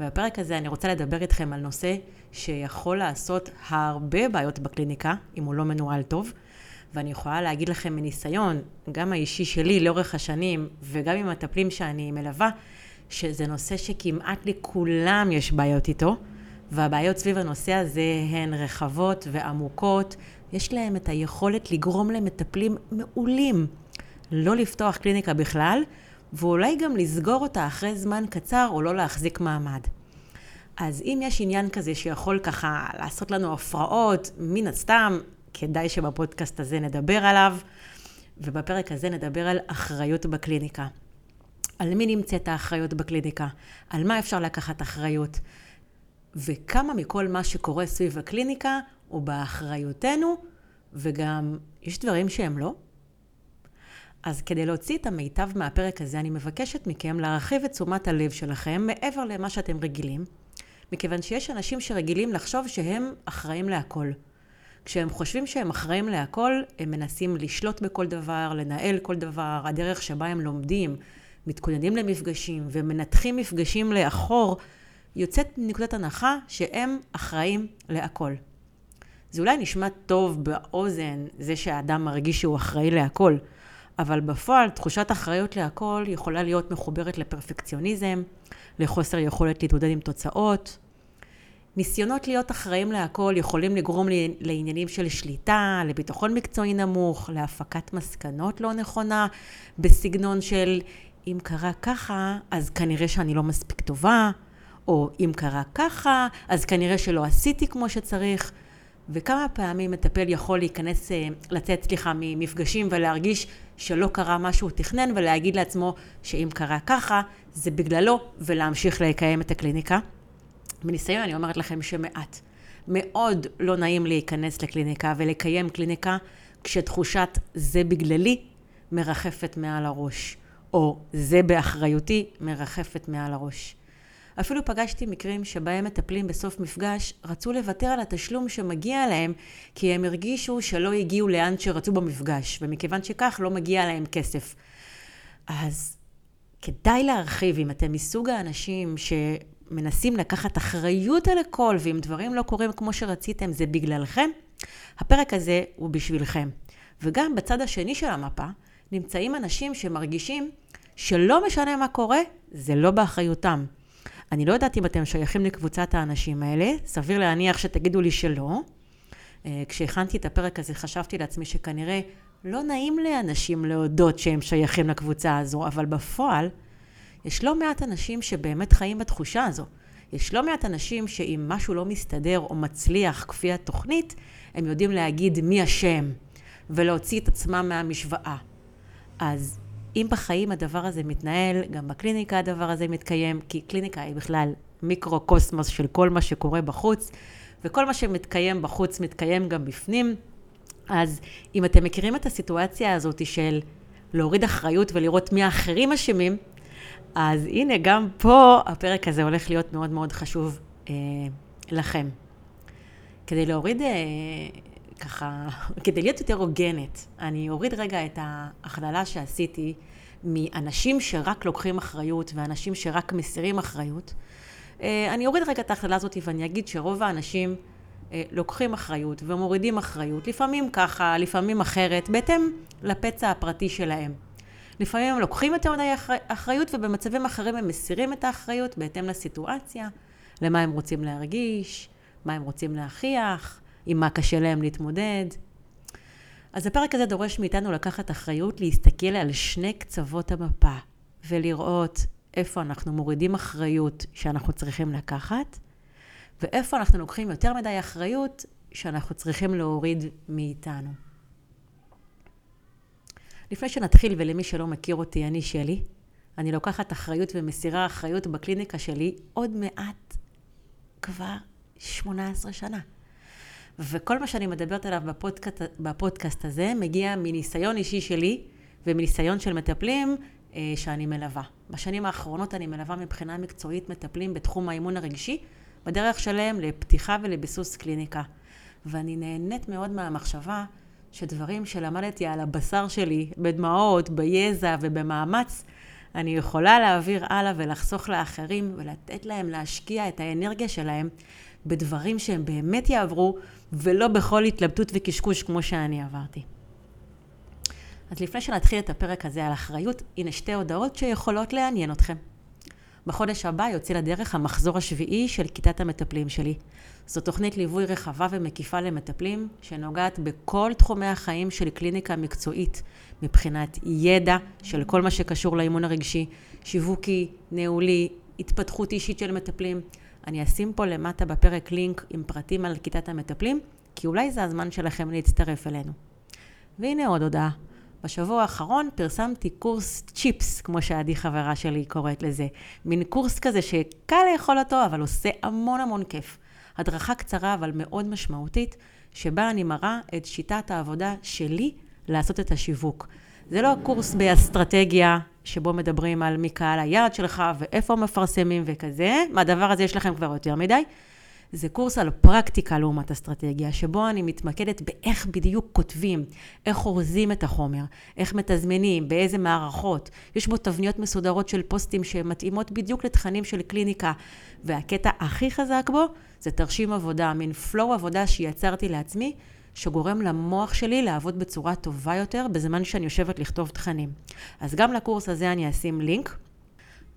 ובפרק הזה אני רוצה לדבר איתכם על נושא שיכול לעשות הרבה בעיות בקליניקה, אם הוא לא מנוהל טוב. ואני יכולה להגיד לכם מניסיון, גם האישי שלי לאורך השנים, וגם עם מטפלים שאני מלווה, שזה נושא שכמעט לכולם יש בעיות איתו, והבעיות סביב הנושא הזה הן רחבות ועמוקות. יש להם את היכולת לגרום למטפלים מעולים לא לפתוח קליניקה בכלל, ואולי גם לסגור אותה אחרי זמן קצר או לא להחזיק מעמד. אז אם יש עניין כזה שיכול ככה לעשות לנו הפרעות, מן הסתם, כדאי שבפודקאסט הזה נדבר עליו, ובפרק הזה נדבר על אחריות בקליניקה. על מי נמצאת האחריות בקליניקה? על מה אפשר לקחת אחריות? וכמה מכל מה שקורה סביב הקליניקה הוא באחריותנו, וגם יש דברים שהם לא. אז כדי להוציא את המיטב מהפרק הזה, אני מבקשת מכם להרחיב את תשומת הלב שלכם מעבר למה שאתם רגילים, מכיוון שיש אנשים שרגילים לחשוב שהם אחראים להכל. כשהם חושבים שהם אחראים להכל, הם מנסים לשלוט בכל דבר, לנהל כל דבר, הדרך שבה הם לומדים, מתכוננים למפגשים ומנתחים מפגשים לאחור, יוצאת מנקודת הנחה שהם אחראים להכל. זה אולי נשמע טוב באוזן, זה שהאדם מרגיש שהוא אחראי להכל, אבל בפועל תחושת אחריות להכל יכולה להיות מחוברת לפרפקציוניזם, לחוסר יכולת להתמודד עם תוצאות. ניסיונות להיות אחראים להכל יכולים לגרום לעניינים של שליטה, לביטחון מקצועי נמוך, להפקת מסקנות לא נכונה, בסגנון של אם קרה ככה, אז כנראה שאני לא מספיק טובה, או אם קרה ככה, אז כנראה שלא עשיתי כמו שצריך. וכמה פעמים מטפל יכול להיכנס, אה, לצאת, סליחה, ממפגשים ולהרגיש שלא קרה מה שהוא תכנן ולהגיד לעצמו שאם קרה ככה, זה בגללו, ולהמשיך לקיים את הקליניקה. מניסיון אני אומרת לכם שמעט. מאוד לא נעים להיכנס לקליניקה ולקיים קליניקה כשתחושת זה בגללי מרחפת מעל הראש, או זה באחריותי מרחפת מעל הראש. אפילו פגשתי מקרים שבהם מטפלים בסוף מפגש רצו לוותר על התשלום שמגיע להם כי הם הרגישו שלא הגיעו לאן שרצו במפגש, ומכיוון שכך לא מגיע להם כסף. אז כדאי להרחיב, אם אתם מסוג האנשים שמנסים לקחת אחריות על הכל, ואם דברים לא קורים כמו שרציתם, זה בגללכם, הפרק הזה הוא בשבילכם. וגם בצד השני של המפה נמצאים אנשים שמרגישים שלא משנה מה קורה, זה לא באחריותם. אני לא יודעת אם אתם שייכים לקבוצת האנשים האלה, סביר להניח שתגידו לי שלא. אה, כשהכנתי את הפרק הזה חשבתי לעצמי שכנראה לא נעים לאנשים להודות שהם שייכים לקבוצה הזו, אבל בפועל יש לא מעט אנשים שבאמת חיים בתחושה הזו. יש לא מעט אנשים שאם משהו לא מסתדר או מצליח כפי התוכנית, הם יודעים להגיד מי אשם ולהוציא את עצמם מהמשוואה. אז אם בחיים הדבר הזה מתנהל, גם בקליניקה הדבר הזה מתקיים, כי קליניקה היא בכלל מיקרו-קוסמוס של כל מה שקורה בחוץ, וכל מה שמתקיים בחוץ מתקיים גם בפנים. אז אם אתם מכירים את הסיטואציה הזאת של להוריד אחריות ולראות מי האחרים אשמים, אז הנה, גם פה הפרק הזה הולך להיות מאוד מאוד חשוב אה, לכם. כדי להוריד, אה, ככה, כדי להיות יותר הוגנת, אני אוריד רגע את ההכללה שעשיתי מאנשים שרק לוקחים אחריות ואנשים שרק מסירים אחריות. אה, אני אוריד רגע את ההכללה הזאת ואני אגיד שרוב האנשים אה, לוקחים אחריות ומורידים אחריות, לפעמים ככה, לפעמים אחרת, בהתאם לפצע הפרטי שלהם. לפעמים הם לוקחים יותר מדי אחריות ובמצבים אחרים הם מסירים את האחריות בהתאם לסיטואציה, למה הם רוצים להרגיש, מה הם רוצים להכיח, עם מה קשה להם להתמודד. אז הפרק הזה דורש מאיתנו לקחת אחריות, להסתכל על שני קצוות המפה ולראות איפה אנחנו מורידים אחריות שאנחנו צריכים לקחת, ואיפה אנחנו לוקחים יותר מדי אחריות שאנחנו צריכים להוריד מאיתנו. לפני שנתחיל, ולמי שלא מכיר אותי, אני שלי, אני לוקחת אחריות ומסירה אחריות בקליניקה שלי עוד מעט, כבר 18 שנה. וכל מה שאני מדברת עליו בפודקאסט, בפודקאסט הזה מגיע מניסיון אישי שלי ומניסיון של מטפלים אה, שאני מלווה. בשנים האחרונות אני מלווה מבחינה מקצועית מטפלים בתחום האימון הרגשי, בדרך שלהם לפתיחה ולביסוס קליניקה. ואני נהנית מאוד מהמחשבה שדברים שלמדתי על הבשר שלי, בדמעות, ביזע ובמאמץ, אני יכולה להעביר הלאה ולחסוך לאחרים ולתת להם להשקיע את האנרגיה שלהם בדברים שהם באמת יעברו, ולא בכל התלבטות וקשקוש כמו שאני עברתי. אז לפני שנתחיל את הפרק הזה על אחריות, הנה שתי הודעות שיכולות לעניין אתכם. בחודש הבא יוצא לדרך המחזור השביעי של כיתת המטפלים שלי. זו תוכנית ליווי רחבה ומקיפה למטפלים, שנוגעת בכל תחומי החיים של קליניקה מקצועית, מבחינת ידע של כל מה שקשור לאימון הרגשי, שיווקי, ניהולי, התפתחות אישית של מטפלים. אני אשים פה למטה בפרק לינק עם פרטים על כיתת המטפלים, כי אולי זה הזמן שלכם להצטרף אלינו. והנה עוד הודעה. בשבוע האחרון פרסמתי קורס צ'יפס, כמו שעדי חברה שלי קוראת לזה. מין קורס כזה שקל לאכול אותו, אבל עושה המון המון כיף. הדרכה קצרה אבל מאוד משמעותית, שבה אני מראה את שיטת העבודה שלי לעשות את השיווק. זה לא קורס באסטרטגיה, שבו מדברים על מי קהל היעד שלך ואיפה מפרסמים וכזה, מהדבר הזה יש לכם כבר יותר מדי. זה קורס על פרקטיקה לעומת אסטרטגיה, שבו אני מתמקדת באיך בדיוק כותבים, איך אורזים את החומר, איך מתזמנים, באיזה מערכות. יש בו תבניות מסודרות של פוסטים שמתאימות בדיוק לתכנים של קליניקה, והקטע הכי חזק בו זה תרשים עבודה, מין פלואו עבודה שיצרתי לעצמי, שגורם למוח שלי לעבוד בצורה טובה יותר בזמן שאני יושבת לכתוב תכנים. אז גם לקורס הזה אני אשים לינק.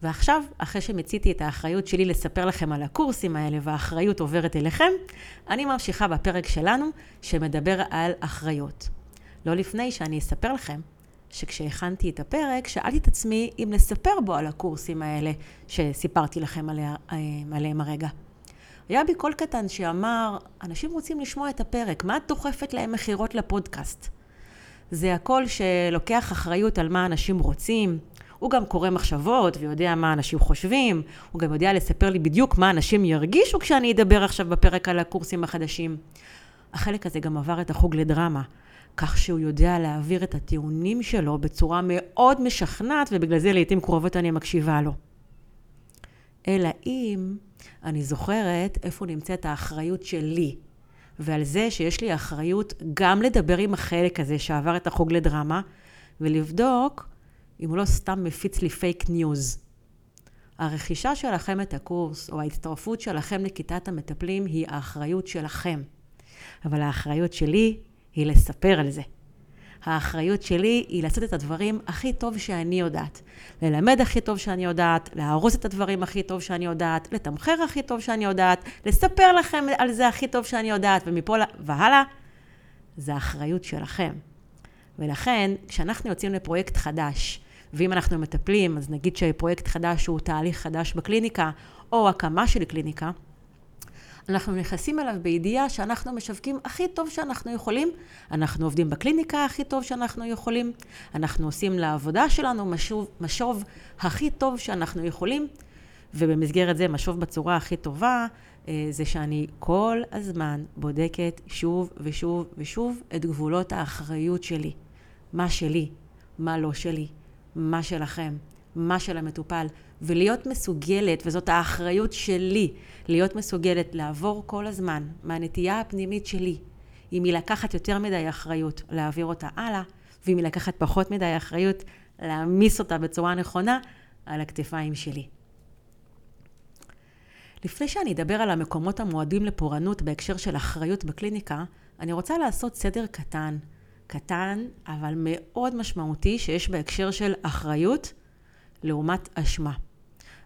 ועכשיו, אחרי שמיציתי את האחריות שלי לספר לכם על הקורסים האלה והאחריות עוברת אליכם, אני ממשיכה בפרק שלנו שמדבר על אחריות. לא לפני שאני אספר לכם שכשהכנתי את הפרק, שאלתי את עצמי אם לספר בו על הקורסים האלה שסיפרתי לכם עליה, אה, עליהם הרגע. היה בי קול קטן שאמר, אנשים רוצים לשמוע את הפרק, מה את דוחפת להם מכירות לפודקאסט? זה הקול שלוקח אחריות על מה אנשים רוצים, הוא גם קורא מחשבות ויודע מה אנשים חושבים, הוא גם יודע לספר לי בדיוק מה אנשים ירגישו כשאני אדבר עכשיו בפרק על הקורסים החדשים. החלק הזה גם עבר את החוג לדרמה, כך שהוא יודע להעביר את הטיעונים שלו בצורה מאוד משכנעת, ובגלל זה לעיתים קרובות אני מקשיבה לו. אלא אם אני זוכרת איפה נמצאת האחריות שלי, ועל זה שיש לי אחריות גם לדבר עם החלק הזה שעבר את החוג לדרמה, ולבדוק אם הוא לא סתם מפיץ לי פייק ניוז. הרכישה שלכם את הקורס, או ההצטרפות שלכם לכיתת המטפלים, היא האחריות שלכם. אבל האחריות שלי היא לספר על זה. האחריות שלי היא לעשות את הדברים הכי טוב שאני יודעת. ללמד הכי טוב שאני יודעת, להרוס את הדברים הכי טוב שאני יודעת, לתמחר הכי טוב שאני יודעת, לספר לכם על זה הכי טוב שאני יודעת, ומפה והלאה, זה האחריות שלכם. ולכן, כשאנחנו יוצאים לפרויקט חדש, ואם אנחנו מטפלים, אז נגיד שפרויקט חדש הוא תהליך חדש בקליניקה, או הקמה של קליניקה, אנחנו נכנסים אליו בידיעה שאנחנו משווקים הכי טוב שאנחנו יכולים, אנחנו עובדים בקליניקה הכי טוב שאנחנו יכולים, אנחנו עושים לעבודה שלנו משוב, משוב הכי טוב שאנחנו יכולים, ובמסגרת זה משוב בצורה הכי טובה, אה, זה שאני כל הזמן בודקת שוב ושוב ושוב את גבולות האחריות שלי. מה שלי, מה לא שלי, מה שלכם, מה של המטופל, ולהיות מסוגלת, וזאת האחריות שלי, להיות מסוגלת לעבור כל הזמן מהנטייה הפנימית שלי, אם היא לקחת יותר מדי אחריות, להעביר אותה הלאה, ואם היא לקחת פחות מדי אחריות, להעמיס אותה בצורה נכונה על הכתפיים שלי. לפני שאני אדבר על המקומות המועדים לפורענות בהקשר של אחריות בקליניקה, אני רוצה לעשות סדר קטן קטן, אבל מאוד משמעותי, שיש בהקשר של אחריות לעומת אשמה.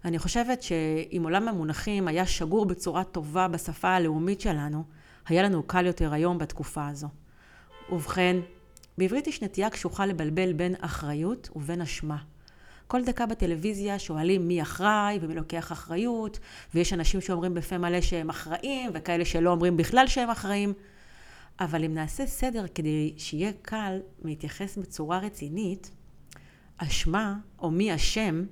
אני חושבת שאם עולם המונחים היה שגור בצורה טובה בשפה הלאומית שלנו, היה לנו קל יותר היום בתקופה הזו. ובכן, בעברית יש נטייה קשוחה לבלבל בין אחריות ובין אשמה. כל דקה בטלוויזיה שואלים מי אחראי ומי לוקח אחריות, ויש אנשים שאומרים בפה מלא שהם אחראים, וכאלה שלא אומרים בכלל שהם אחראים. אבל אם נעשה סדר כדי שיהיה קל להתייחס בצורה רצינית, אשמה או מי אשם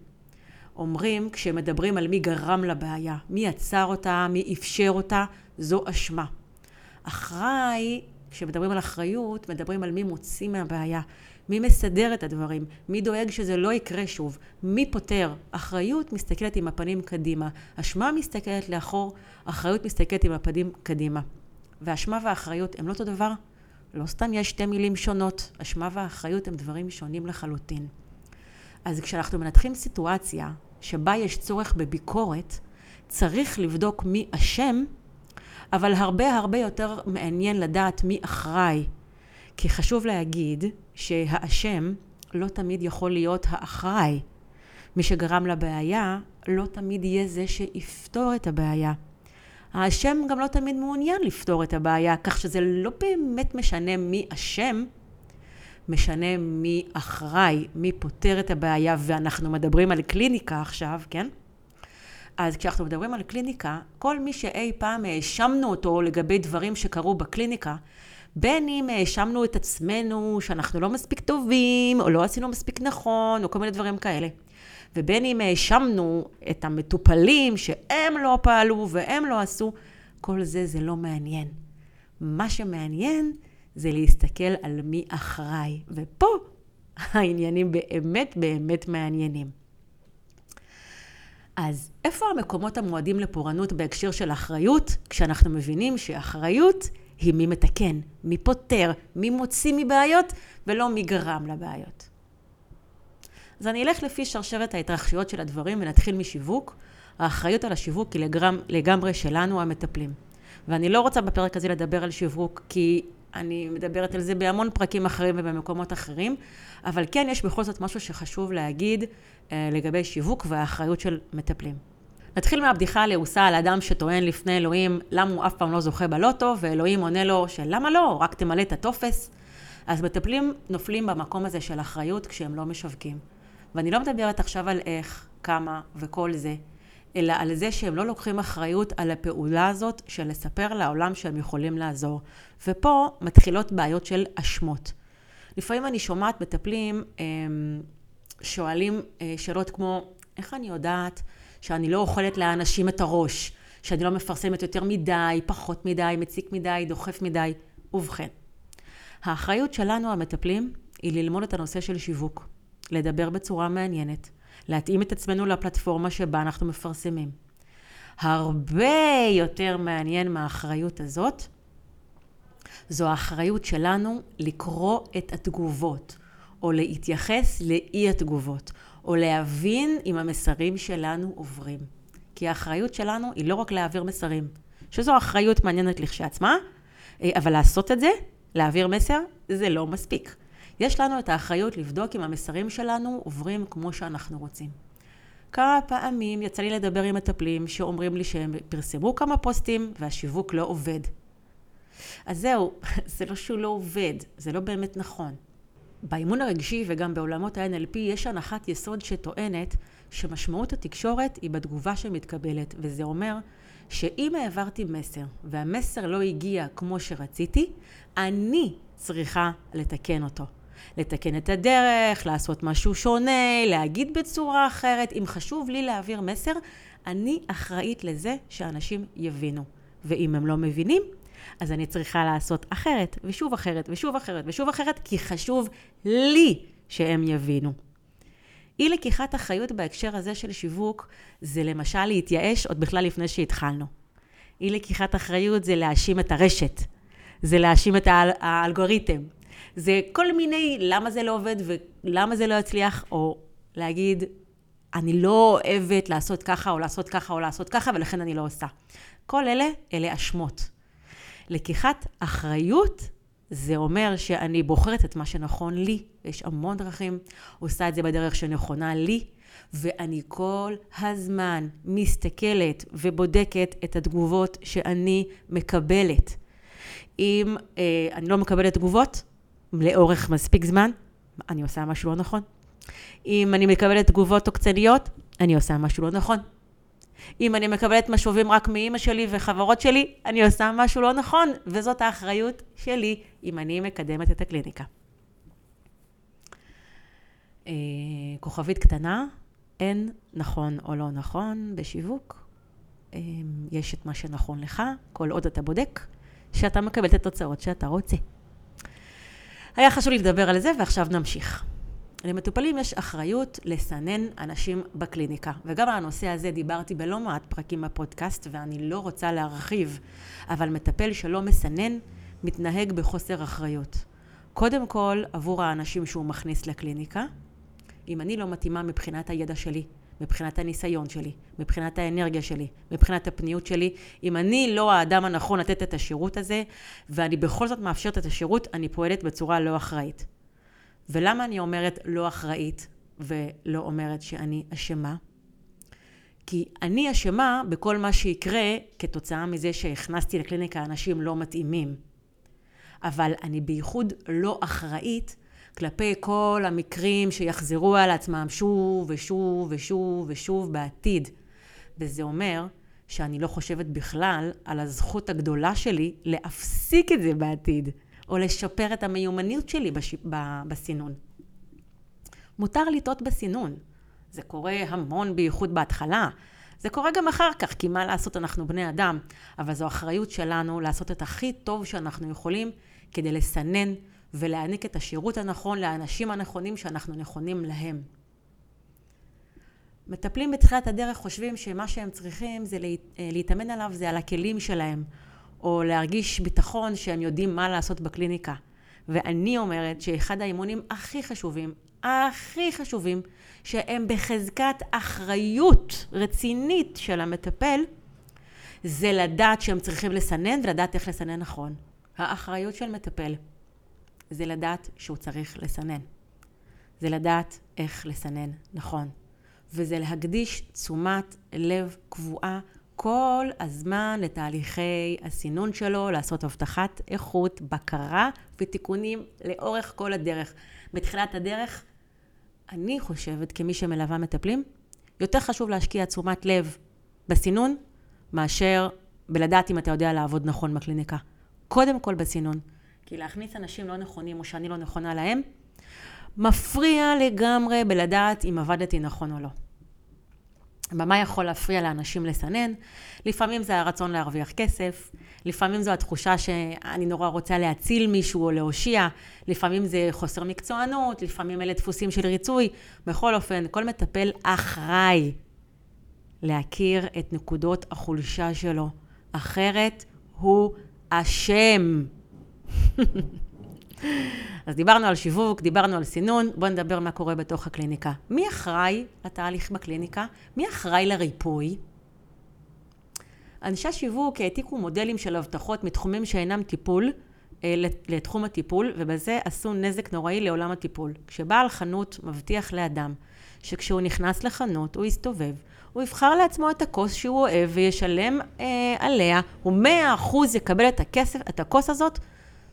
אומרים כשמדברים על מי גרם לבעיה, מי יצר אותה, מי אפשר אותה, זו אשמה. אחראי, כשמדברים על אחריות, מדברים על מי מוציא מהבעיה, מי מסדר את הדברים, מי דואג שזה לא יקרה שוב, מי פותר. אחריות מסתכלת עם הפנים קדימה, אשמה מסתכלת לאחור, אחריות מסתכלת עם הפנים קדימה. ואשמה ואחריות הם לא אותו דבר? לא סתם יש שתי מילים שונות. אשמה ואחריות הם דברים שונים לחלוטין. אז כשאנחנו מנתחים סיטואציה שבה יש צורך בביקורת, צריך לבדוק מי אשם, אבל הרבה הרבה יותר מעניין לדעת מי אחראי. כי חשוב להגיד שהאשם לא תמיד יכול להיות האחראי. מי שגרם לבעיה לא תמיד יהיה זה שיפתור את הבעיה. האשם גם לא תמיד מעוניין לפתור את הבעיה, כך שזה לא באמת משנה מי אשם, משנה מי אחראי, מי פותר את הבעיה, ואנחנו מדברים על קליניקה עכשיו, כן? אז כשאנחנו מדברים על קליניקה, כל מי שאי פעם האשמנו אותו לגבי דברים שקרו בקליניקה, בין אם האשמנו את עצמנו שאנחנו לא מספיק טובים, או לא עשינו מספיק נכון, או כל מיני דברים כאלה. ובין אם האשמנו את המטופלים שהם לא פעלו והם לא עשו, כל זה זה לא מעניין. מה שמעניין זה להסתכל על מי אחראי, ופה העניינים באמת באמת מעניינים. אז איפה המקומות המועדים לפורענות בהקשר של אחריות, כשאנחנו מבינים שאחריות היא מי מתקן, מי פותר, מי מוציא מבעיות, ולא מי גרם לבעיות. אז אני אלך לפי שרשרת ההתרחשויות של הדברים ונתחיל משיווק. האחריות על השיווק היא לגמרי שלנו המטפלים. ואני לא רוצה בפרק הזה לדבר על שיווק, כי אני מדברת על זה בהמון פרקים אחרים ובמקומות אחרים, אבל כן יש בכל זאת משהו שחשוב להגיד אה, לגבי שיווק והאחריות של מטפלים. נתחיל מהבדיחה הלעוסה על אדם שטוען לפני אלוהים למה הוא אף פעם לא זוכה בלוטו, ואלוהים עונה לו שלמה לא, רק תמלא את הטופס. אז מטפלים נופלים במקום הזה של אחריות כשהם לא משווקים. ואני לא מדברת עכשיו על איך, כמה וכל זה, אלא על זה שהם לא לוקחים אחריות על הפעולה הזאת של לספר לעולם שהם יכולים לעזור. ופה מתחילות בעיות של אשמות. לפעמים אני שומעת מטפלים אמ, שואלים אה, שאלות כמו, איך אני יודעת שאני לא אוכלת לאנשים את הראש, שאני לא מפרסמת יותר מדי, פחות מדי, מציק מדי, דוחף מדי. ובכן, האחריות שלנו המטפלים היא ללמוד את הנושא של שיווק, לדבר בצורה מעניינת, להתאים את עצמנו לפלטפורמה שבה אנחנו מפרסמים. הרבה יותר מעניין מהאחריות הזאת, זו האחריות שלנו לקרוא את התגובות, או להתייחס לאי התגובות, או להבין אם המסרים שלנו עוברים. כי האחריות שלנו היא לא רק להעביר מסרים, שזו אחריות מעניינת לכשעצמה, אה, אבל לעשות את זה, להעביר מסר, זה לא מספיק. יש לנו את האחריות לבדוק אם המסרים שלנו עוברים כמו שאנחנו רוצים. כמה פעמים יצא לי לדבר עם מטפלים שאומרים לי שהם פרסמו כמה פוסטים והשיווק לא עובד. אז זהו, זה לא שהוא לא עובד, זה לא באמת נכון. באימון הרגשי וגם בעולמות ה-NLP יש הנחת יסוד שטוענת שמשמעות התקשורת היא בתגובה שמתקבלת, וזה אומר שאם העברתי מסר והמסר לא הגיע כמו שרציתי, אני צריכה לתקן אותו. לתקן את הדרך, לעשות משהו שונה, להגיד בצורה אחרת. אם חשוב לי להעביר מסר, אני אחראית לזה שאנשים יבינו. ואם הם לא מבינים, אז אני צריכה לעשות אחרת, ושוב אחרת, ושוב אחרת, ושוב אחרת, כי חשוב לי שהם יבינו. אי לקיחת אחריות בהקשר הזה של שיווק, זה למשל להתייאש עוד בכלל לפני שהתחלנו. אי לקיחת אחריות זה להאשים את הרשת, זה להאשים את האל, האלגוריתם, זה כל מיני למה זה לא עובד ולמה זה לא יצליח, או להגיד, אני לא אוהבת לעשות ככה, או לעשות ככה, או לעשות ככה, ולכן אני לא עושה. כל אלה, אלה אשמות. לקיחת אחריות זה אומר שאני בוחרת את מה שנכון לי. יש המון דרכים, עושה את זה בדרך שנכונה לי, ואני כל הזמן מסתכלת ובודקת את התגובות שאני מקבלת. אם אה, אני לא מקבלת תגובות לאורך מספיק זמן, אני עושה משהו לא נכון. אם אני מקבלת תגובות עוקצניות, אני עושה משהו לא נכון. אם אני מקבלת משובים רק מאימא שלי וחברות שלי, אני עושה משהו לא נכון, וזאת האחריות שלי אם אני מקדמת את הקליניקה. אה, כוכבית קטנה, אין נכון או לא נכון בשיווק. אה, יש את מה שנכון לך, כל עוד אתה בודק שאתה מקבל את התוצאות שאתה רוצה. היה חשוב לי לדבר על זה, ועכשיו נמשיך. למטופלים יש אחריות לסנן אנשים בקליניקה, וגם על הנושא הזה דיברתי בלא מעט פרקים בפודקאסט, ואני לא רוצה להרחיב, אבל מטפל שלא מסנן, מתנהג בחוסר אחריות. קודם כל, עבור האנשים שהוא מכניס לקליניקה, אם אני לא מתאימה מבחינת הידע שלי, מבחינת הניסיון שלי, מבחינת האנרגיה שלי, מבחינת הפניות שלי, אם אני לא האדם הנכון לתת את השירות הזה, ואני בכל זאת מאפשרת את השירות, אני פועלת בצורה לא אחראית. ולמה אני אומרת לא אחראית ולא אומרת שאני אשמה? כי אני אשמה בכל מה שיקרה כתוצאה מזה שהכנסתי לקליניקה אנשים לא מתאימים. אבל אני בייחוד לא אחראית כלפי כל המקרים שיחזרו על עצמם שוב ושוב ושוב ושוב בעתיד. וזה אומר שאני לא חושבת בכלל על הזכות הגדולה שלי להפסיק את זה בעתיד, או לשפר את המיומנות שלי בש... בסינון. מותר לטעות בסינון. זה קורה המון בייחוד בהתחלה. זה קורה גם אחר כך, כי מה לעשות, אנחנו בני אדם. אבל זו אחריות שלנו לעשות את הכי טוב שאנחנו יכולים כדי לסנן ולהעניק את השירות הנכון לאנשים הנכונים שאנחנו נכונים להם. מטפלים בתחילת הדרך חושבים שמה שהם צריכים זה אה, להתאמן עליו, זה על הכלים שלהם, או להרגיש ביטחון שהם יודעים מה לעשות בקליניקה. ואני אומרת שאחד האימונים הכי חשובים, הכי חשובים, שהם בחזקת אחריות רצינית של המטפל, זה לדעת שהם צריכים לסנן ולדעת איך לסנן נכון. האחריות של מטפל זה לדעת שהוא צריך לסנן. זה לדעת איך לסנן נכון. וזה להקדיש תשומת לב קבועה כל הזמן לתהליכי הסינון שלו, לעשות הבטחת איכות, בקרה ותיקונים לאורך כל הדרך. בתחילת הדרך, אני חושבת, כמי שמלווה מטפלים, יותר חשוב להשקיע תשומת לב בסינון, מאשר בלדעת אם אתה יודע לעבוד נכון בקליניקה. קודם כל בסינון. כי להכניס אנשים לא נכונים או שאני לא נכונה להם, מפריע לגמרי בלדעת אם עבדתי נכון או לא. במה יכול להפריע לאנשים לסנן? לפעמים זה הרצון להרוויח כסף, לפעמים זו התחושה שאני נורא רוצה להציל מישהו או להושיע, לפעמים זה חוסר מקצוענות, לפעמים אלה דפוסים של ריצוי. בכל אופן, כל מטפל אחראי להכיר את נקודות החולשה שלו, אחרת הוא אשם. אז דיברנו על שיווק, דיברנו על סינון, בואו נדבר מה קורה בתוך הקליניקה. מי אחראי לתהליך בקליניקה? מי אחראי לריפוי? אנשי שיווק העתיקו מודלים של הבטחות מתחומים שאינם טיפול אה, לתחום הטיפול, ובזה עשו נזק נוראי לעולם הטיפול. כשבעל חנות מבטיח לאדם שכשהוא נכנס לחנות הוא יסתובב, הוא יבחר לעצמו את הכוס שהוא אוהב וישלם אה, עליה, הוא מאה אחוז יקבל את הכסף, את הכוס הזאת,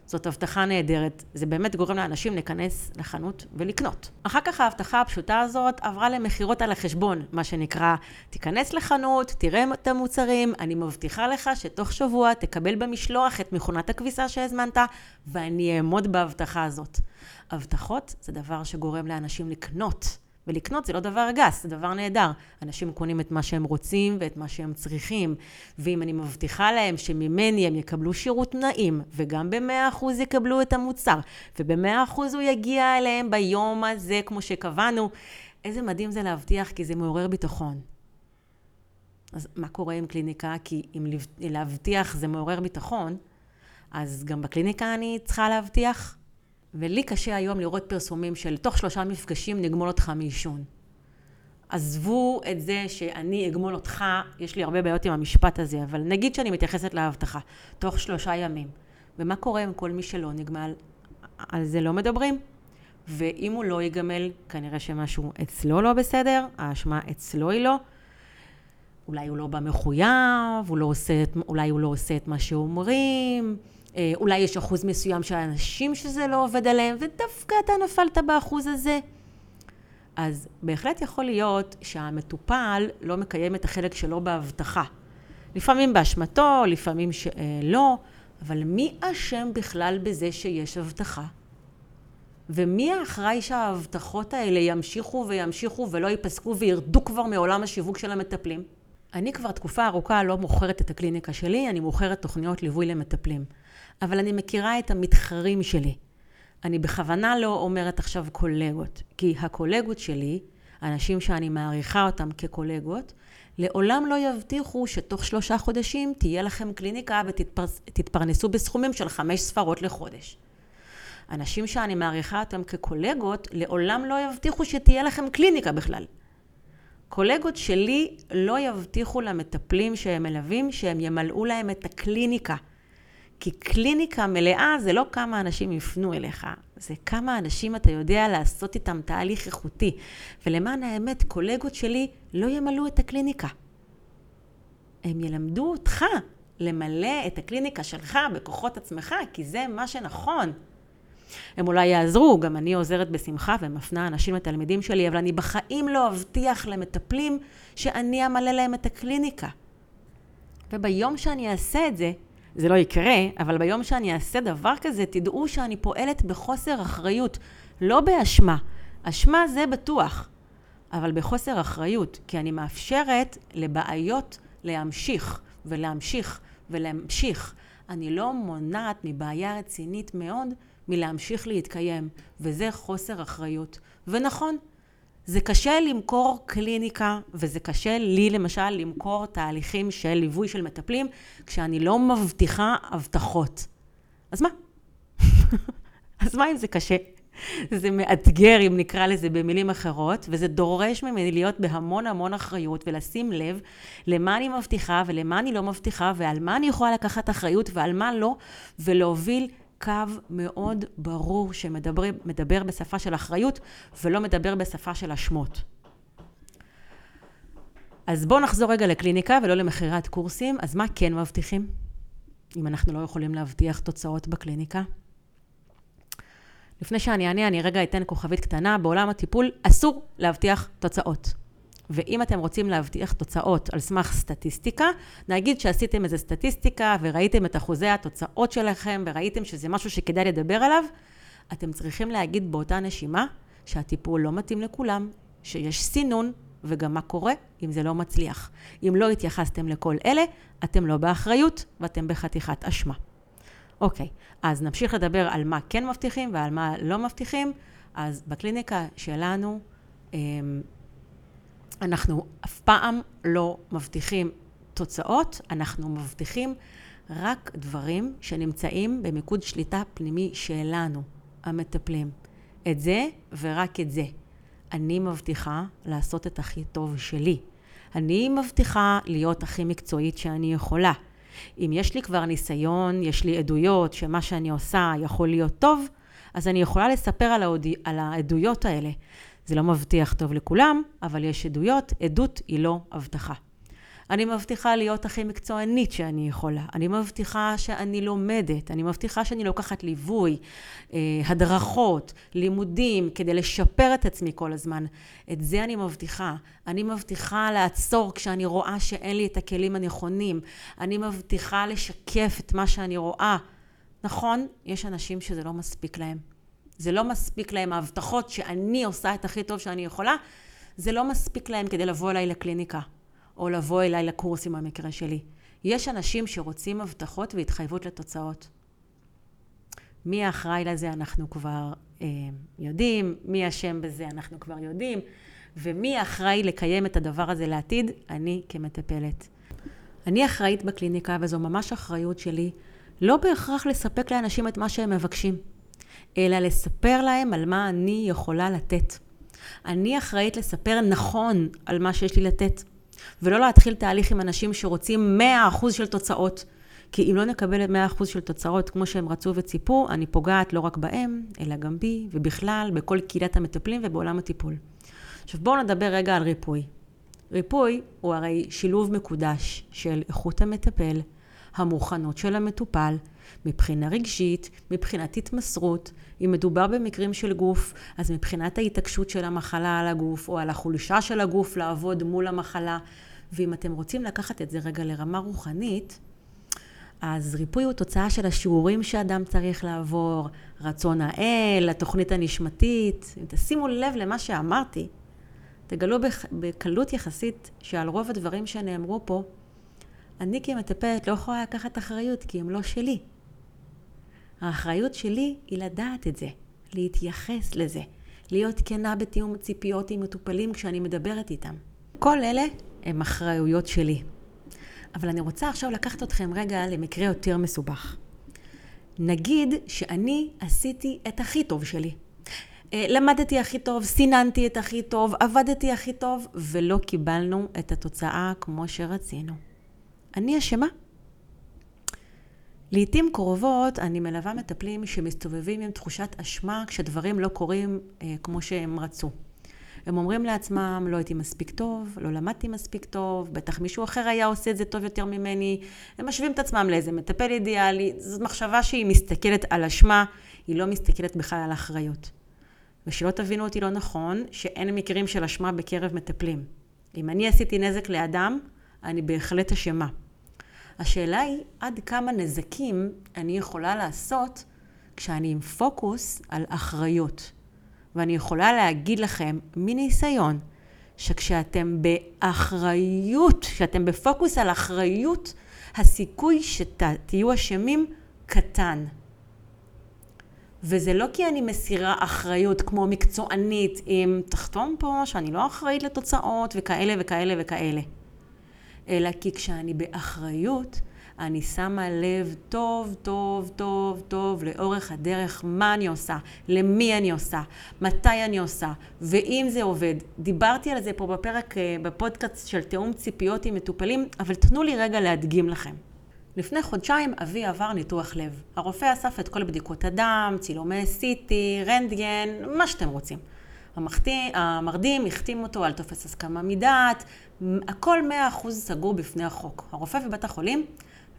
זאת הבטחה נהדרת. זה באמת גורם לאנשים להיכנס לחנות ולקנות. אחר כך ההבטחה הפשוטה הזאת עברה למכירות על החשבון, מה שנקרא, תיכנס לחנות, תראה את המוצרים, אני מבטיחה לך שתוך שבוע תקבל במשלוח את מכונת הכביסה שהזמנת, ואני אעמוד בהבטחה הזאת. הבטחות זה דבר שגורם לאנשים לקנות. ולקנות זה לא דבר גס, זה דבר נהדר. אנשים קונים את מה שהם רוצים ואת מה שהם צריכים. ואם אני מבטיחה להם שממני הם יקבלו שירות נעים, וגם ב-100% יקבלו את המוצר, וב-100% הוא יגיע אליהם ביום הזה כמו שקבענו, איזה מדהים זה להבטיח, כי זה מעורר ביטחון. אז מה קורה עם קליניקה? כי אם להבטיח זה מעורר ביטחון, אז גם בקליניקה אני צריכה להבטיח ולי קשה היום לראות פרסומים של תוך שלושה מפגשים נגמול אותך מעישון. עזבו את זה שאני אגמול אותך, יש לי הרבה בעיות עם המשפט הזה, אבל נגיד שאני מתייחסת להבטחה, תוך שלושה ימים. ומה קורה עם כל מי שלא נגמל? על זה לא מדברים. ואם הוא לא ייגמל, כנראה שמשהו אצלו לא בסדר, האשמה אצלו היא לא. אולי הוא לא בא מחויב, הוא לא עושה, אולי הוא לא עושה את מה שאומרים. אה, אולי יש אחוז מסוים של אנשים שזה לא עובד עליהם, ודווקא אתה נפלת באחוז הזה. אז בהחלט יכול להיות שהמטופל לא מקיים את החלק שלו בהבטחה. לפעמים באשמתו, לפעמים שלא, אבל מי אשם בכלל בזה שיש הבטחה? ומי האחראי שההבטחות האלה ימשיכו וימשיכו ולא ייפסקו וירדו כבר מעולם השיווק של המטפלים? אני כבר תקופה ארוכה לא מוכרת את הקליניקה שלי, אני מוכרת תוכניות ליווי למטפלים. אבל אני מכירה את המתחרים שלי. אני בכוונה לא אומרת עכשיו קולגות, כי הקולגות שלי, אנשים שאני מעריכה אותם כקולגות, לעולם לא יבטיחו שתוך שלושה חודשים תהיה לכם קליניקה ותתפרנסו בסכומים של חמש ספרות לחודש. אנשים שאני מעריכה אותם כקולגות, לעולם לא יבטיחו שתהיה לכם קליניקה בכלל. קולגות שלי לא יבטיחו למטפלים שהם מלווים שהם ימלאו להם את הקליניקה. כי קליניקה מלאה זה לא כמה אנשים יפנו אליך, זה כמה אנשים אתה יודע לעשות איתם תהליך איכותי. ולמען האמת, קולגות שלי לא ימלאו את הקליניקה. הם ילמדו אותך למלא את הקליניקה שלך בכוחות עצמך, כי זה מה שנכון. הם אולי יעזרו, גם אני עוזרת בשמחה ומפנה אנשים לתלמידים שלי, אבל אני בחיים לא אבטיח למטפלים שאני אמלא להם את הקליניקה. וביום שאני אעשה את זה, זה לא יקרה, אבל ביום שאני אעשה דבר כזה, תדעו שאני פועלת בחוסר אחריות, לא באשמה. אשמה זה בטוח, אבל בחוסר אחריות, כי אני מאפשרת לבעיות להמשיך ולהמשיך ולהמשיך. אני לא מונעת מבעיה רצינית מאוד מלהמשיך להתקיים, וזה חוסר אחריות. ונכון, זה קשה למכור קליניקה, וזה קשה לי למשל למכור תהליכים של ליווי של מטפלים, כשאני לא מבטיחה הבטחות. אז מה? אז מה אם זה קשה? זה מאתגר, אם נקרא לזה במילים אחרות, וזה דורש ממני להיות בהמון המון אחריות ולשים לב למה אני מבטיחה ולמה אני לא מבטיחה ועל מה אני יכולה לקחת אחריות ועל מה לא, ולהוביל קו מאוד ברור שמדבר בשפה של אחריות ולא מדבר בשפה של אשמות. אז בואו נחזור רגע לקליניקה ולא למכירת קורסים. אז מה כן מבטיחים? אם אנחנו לא יכולים להבטיח תוצאות בקליניקה? לפני שאני אענה, אני רגע אתן כוכבית קטנה. בעולם הטיפול אסור להבטיח תוצאות. ואם אתם רוצים להבטיח תוצאות על סמך סטטיסטיקה, נגיד שעשיתם איזו סטטיסטיקה וראיתם את אחוזי התוצאות שלכם וראיתם שזה משהו שכדאי לדבר עליו, אתם צריכים להגיד באותה נשימה שהטיפול לא מתאים לכולם, שיש סינון, וגם מה קורה אם זה לא מצליח. אם לא התייחסתם לכל אלה, אתם לא באחריות ואתם בחתיכת אשמה. אוקיי, אז נמשיך לדבר על מה כן מבטיחים ועל מה לא מבטיחים. אז בקליניקה שלנו, אמ, אנחנו אף פעם לא מבטיחים תוצאות, אנחנו מבטיחים רק דברים שנמצאים במיקוד שליטה פנימי שלנו, המטפלים. את זה ורק את זה. אני מבטיחה לעשות את הכי טוב שלי. אני מבטיחה להיות הכי מקצועית שאני יכולה. אם יש לי כבר ניסיון, יש לי עדויות שמה שאני עושה יכול להיות טוב, אז אני יכולה לספר על, העוד... על העדויות האלה. זה לא מבטיח טוב לכולם, אבל יש עדויות, עדות היא לא הבטחה. אני מבטיחה להיות הכי מקצוענית שאני יכולה. אני מבטיחה שאני לומדת, אני מבטיחה שאני לוקחת ליווי, אה, הדרכות, לימודים, כדי לשפר את עצמי כל הזמן. את זה אני מבטיחה. אני מבטיחה לעצור כשאני רואה שאין לי את הכלים הנכונים. אני מבטיחה לשקף את מה שאני רואה. נכון, יש אנשים שזה לא מספיק להם. זה לא מספיק להם ההבטחות שאני עושה את הכי טוב שאני יכולה, זה לא מספיק להם כדי לבוא אליי לקליניקה, או לבוא אליי לקורסים במקרה שלי. יש אנשים שרוצים הבטחות והתחייבות לתוצאות. מי האחראי לזה אנחנו כבר אה, יודעים, מי אשם בזה אנחנו כבר יודעים, ומי האחראי לקיים את הדבר הזה לעתיד? אני כמטפלת. אני אחראית בקליניקה, וזו ממש אחריות שלי, לא בהכרח לספק לאנשים את מה שהם מבקשים. אלא לספר להם על מה אני יכולה לתת. אני אחראית לספר נכון על מה שיש לי לתת, ולא להתחיל תהליך עם אנשים שרוצים 100% של תוצאות. כי אם לא נקבל 100% של תוצאות כמו שהם רצו וציפו, אני פוגעת לא רק בהם, אלא גם בי, ובכלל, בכל קהילת המטפלים ובעולם הטיפול. עכשיו בואו נדבר רגע על ריפוי. ריפוי הוא הרי שילוב מקודש של איכות המטפל, המוכנות של המטופל, מבחינה רגשית, מבחינת התמסרות. אם מדובר במקרים של גוף, אז מבחינת ההתעקשות של המחלה על הגוף, או על החולשה של הגוף לעבוד מול המחלה. ואם אתם רוצים לקחת את זה רגע לרמה רוחנית, אז ריפוי הוא תוצאה של השיעורים שאדם צריך לעבור, רצון האל, התוכנית הנשמתית. אם תשימו לב למה שאמרתי, תגלו בקלות יחסית שעל רוב הדברים שנאמרו פה, אני כמטפלת לא יכולה לקחת אחריות כי הם לא שלי. האחריות שלי היא לדעת את זה, להתייחס לזה, להיות כנה בתיאום ציפיות עם מטופלים כשאני מדברת איתם. כל אלה הם אחריויות שלי. אבל אני רוצה עכשיו לקחת אתכם רגע למקרה יותר מסובך. נגיד שאני עשיתי את הכי טוב שלי. אה, למדתי הכי טוב, סיננתי את הכי טוב, עבדתי הכי טוב, ולא קיבלנו את התוצאה כמו שרצינו. אני אשמה. לעתים קרובות אני מלווה מטפלים שמסתובבים עם תחושת אשמה כשדברים לא קורים אה, כמו שהם רצו. הם אומרים לעצמם, לא הייתי מספיק טוב, לא למדתי מספיק טוב, בטח מישהו אחר היה עושה את זה טוב יותר ממני. הם משווים את עצמם לאיזה מטפל אידיאלי. זו מחשבה שהיא מסתכלת על אשמה, היא לא מסתכלת בכלל על אחריות. ושלא תבינו אותי לא נכון, שאין מקרים של אשמה בקרב מטפלים. אם אני עשיתי נזק לאדם, אני בהחלט אשמה. השאלה היא עד כמה נזקים אני יכולה לעשות כשאני עם פוקוס על אחריות. ואני יכולה להגיד לכם מניסיון, שכשאתם באחריות, כשאתם בפוקוס על אחריות, הסיכוי שתהיו אשמים קטן. וזה לא כי אני מסירה אחריות כמו מקצוענית, אם תחתום פה שאני לא אחראית לתוצאות וכאלה וכאלה וכאלה. אלא כי כשאני באחריות, אני שמה לב טוב, טוב, טוב, טוב לאורך הדרך מה אני עושה, למי אני עושה, מתי אני עושה, ואם זה עובד. דיברתי על זה פה בפרק, אה, בפודקאסט של תיאום ציפיות עם מטופלים, אבל תנו לי רגע להדגים לכם. לפני חודשיים אבי עבר ניתוח לב. הרופא אסף את כל בדיקות הדם, צילומי CT, רנטגן, מה שאתם רוצים. המחתי, המרדים החתים אותו על טופס הסכמה מדעת, הכל מאה אחוז סגור בפני החוק. הרופא ובית החולים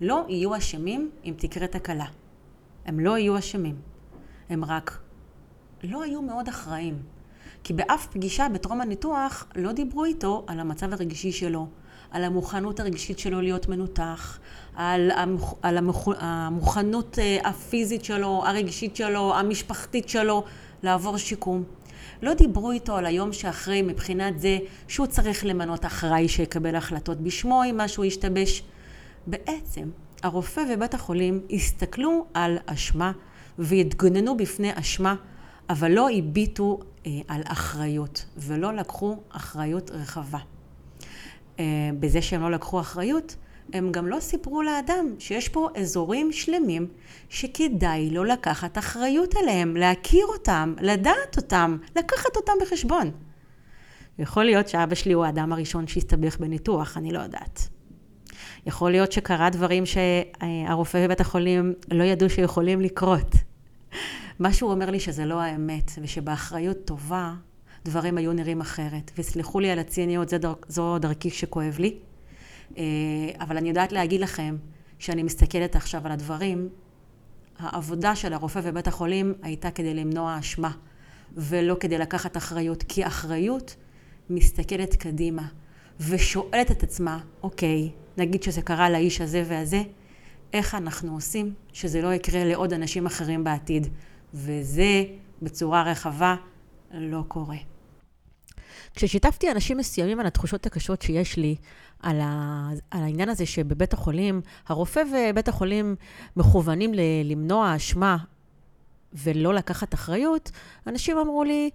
לא יהיו אשמים אם תקרה תקלה. הם לא יהיו אשמים. הם רק לא היו מאוד אחראים. כי באף פגישה בטרום הניתוח לא דיברו איתו על המצב הרגשי שלו, על המוכנות הרגשית שלו להיות מנותח, על, המוכ... על המוכ... המוכנות אה, הפיזית שלו, הרגשית שלו, המשפחתית שלו, לעבור שיקום. לא דיברו איתו על היום שאחרי מבחינת זה שהוא צריך למנות אחראי שיקבל החלטות בשמו אם משהו ישתבש. בעצם הרופא ובית החולים הסתכלו על אשמה והתגוננו בפני אשמה, אבל לא הביטו אה, על אחריות ולא לקחו אחריות רחבה. אה, בזה שהם לא לקחו אחריות, הם גם לא סיפרו לאדם שיש פה אזורים שלמים שכדאי לו לקחת אחריות עליהם, להכיר אותם, לדעת אותם, לקחת אותם בחשבון. יכול להיות שאבא שלי הוא האדם הראשון שהסתבך בניתוח, אני לא יודעת. יכול להיות שקרה דברים שהרופא בבית החולים לא ידעו שיכולים לקרות. משהו אומר לי שזה לא האמת, ושבאחריות טובה דברים היו נראים אחרת. וסלחו לי על הציניות, זו דרכי שכואב לי. אה, אבל אני יודעת להגיד לכם, שאני מסתכלת עכשיו על הדברים, העבודה של הרופא בבית החולים הייתה כדי למנוע אשמה, ולא כדי לקחת אחריות, כי אחריות מסתכלת קדימה, ושואלת את עצמה, אוקיי, נגיד שזה קרה לאיש הזה והזה, איך אנחנו עושים שזה לא יקרה לעוד אנשים אחרים בעתיד. וזה בצורה רחבה לא קורה. כששיתפתי אנשים מסוימים על התחושות הקשות שיש לי, על, ה, על העניין הזה שבבית החולים, הרופא ובית החולים מכוונים ל, למנוע אשמה ולא לקחת אחריות, אנשים אמרו לי,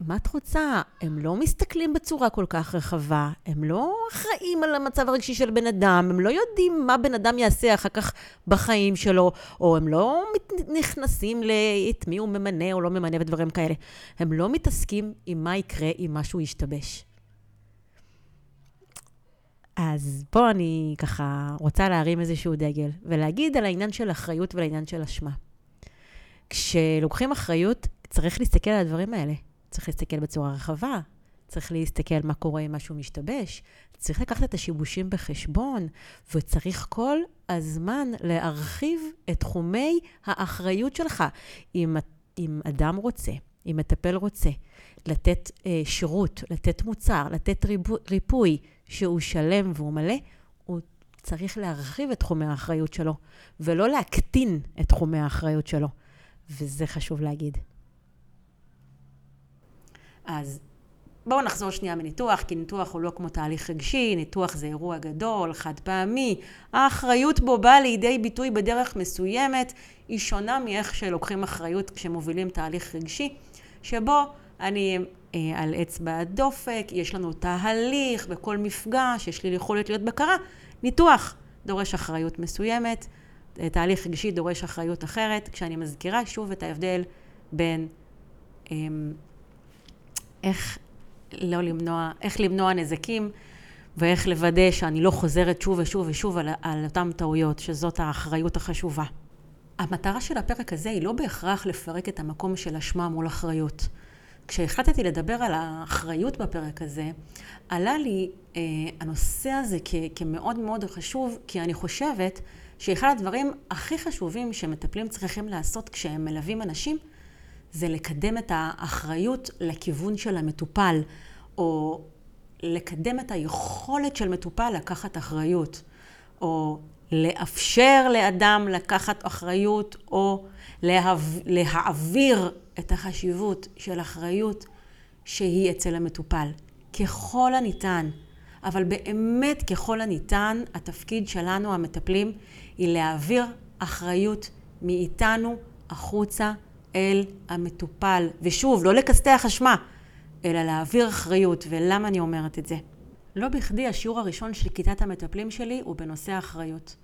מה את רוצה? הם לא מסתכלים בצורה כל כך רחבה, הם לא אחראים על המצב הרגשי של בן אדם, הם לא יודעים מה בן אדם יעשה אחר כך בחיים שלו, או הם לא נכנסים לאת מי הוא ממנה או לא ממנה ודברים כאלה. הם לא מתעסקים עם מה יקרה אם משהו ישתבש. אז פה אני ככה רוצה להרים איזשהו דגל, ולהגיד על העניין של אחריות ועל העניין של אשמה. כשלוקחים אחריות, צריך להסתכל על הדברים האלה. צריך להסתכל בצורה רחבה, צריך להסתכל מה קורה אם משהו משתבש, צריך לקחת את השיבושים בחשבון, וצריך כל הזמן להרחיב את תחומי האחריות שלך. אם, אם אדם רוצה, אם מטפל רוצה, לתת אה, שירות, לתת מוצר, לתת ריפו, ריפוי שהוא שלם והוא מלא, הוא צריך להרחיב את תחומי האחריות שלו, ולא להקטין את תחומי האחריות שלו. וזה חשוב להגיד. אז בואו נחזור שנייה מניתוח, כי ניתוח הוא לא כמו תהליך רגשי, ניתוח זה אירוע גדול, חד פעמי. האחריות בו באה לידי ביטוי בדרך מסוימת, היא שונה מאיך שלוקחים אחריות כשמובילים תהליך רגשי, שבו אני אה, על אצבע הדופק, יש לנו תהליך בכל מפגש, יש לי יכולת להיות בקרה. ניתוח דורש אחריות מסוימת, תהליך רגשי דורש אחריות אחרת, כשאני מזכירה שוב את ההבדל בין אמ, איך לא למנוע, איך למנוע נזקים ואיך לוודא שאני לא חוזרת שוב ושוב ושוב על, על אותן טעויות, שזאת האחריות החשובה. המטרה של הפרק הזה היא לא בהכרח לפרק את המקום של אשמה מול אחריות. כשהחלטתי לדבר על האחריות בפרק הזה, עלה לי אה, הנושא הזה כ, כמאוד מאוד חשוב, כי אני חושבת שאחד הדברים הכי חשובים שמטפלים צריכים לעשות כשהם מלווים אנשים, זה לקדם את האחריות לכיוון של המטופל, או לקדם את היכולת של מטופל לקחת אחריות, או לאפשר לאדם לקחת אחריות, או להב... להעביר את החשיבות של אחריות שהיא אצל המטופל. ככל הניתן, אבל באמת ככל הניתן, התפקיד שלנו, המטפלים, היא להעביר אחריות מאיתנו החוצה אל המטופל. ושוב, לא לכסתח אשמה, אלא להעביר אחריות. ולמה אני אומרת את זה? לא בכדי השיעור הראשון של כיתת המטפלים שלי הוא בנושא אחריות.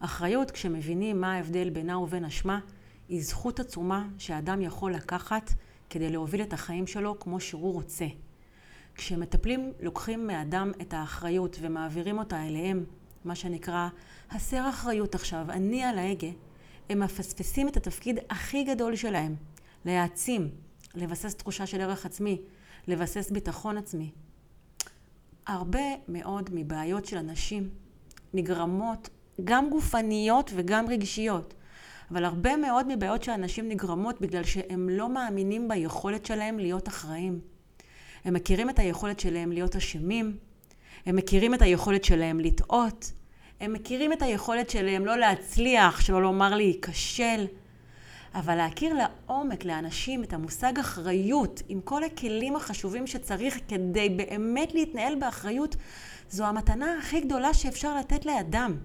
אחריות, כשמבינים מה ההבדל בינה ובין אשמה, היא זכות עצומה שאדם יכול לקחת כדי להוביל את החיים שלו כמו שהוא רוצה. כשמטפלים לוקחים מאדם את האחריות ומעבירים אותה אליהם, מה שנקרא, הסר אחריות עכשיו, אני על ההגה, הם מפספסים את התפקיד הכי גדול שלהם, להעצים, לבסס תחושה של ערך עצמי, לבסס ביטחון עצמי. הרבה מאוד מבעיות של אנשים נגרמות גם גופניות וגם רגשיות. אבל הרבה מאוד מבעיות של אנשים נגרמות בגלל שהם לא מאמינים ביכולת שלהם להיות אחראים. הם מכירים את היכולת שלהם להיות אשמים, הם מכירים את היכולת שלהם לטעות, הם מכירים את היכולת שלהם לא להצליח, שלא לומר להיכשל. אבל להכיר לעומק לאנשים את המושג אחריות, עם כל הכלים החשובים שצריך כדי באמת להתנהל באחריות, זו המתנה הכי גדולה שאפשר לתת לאדם.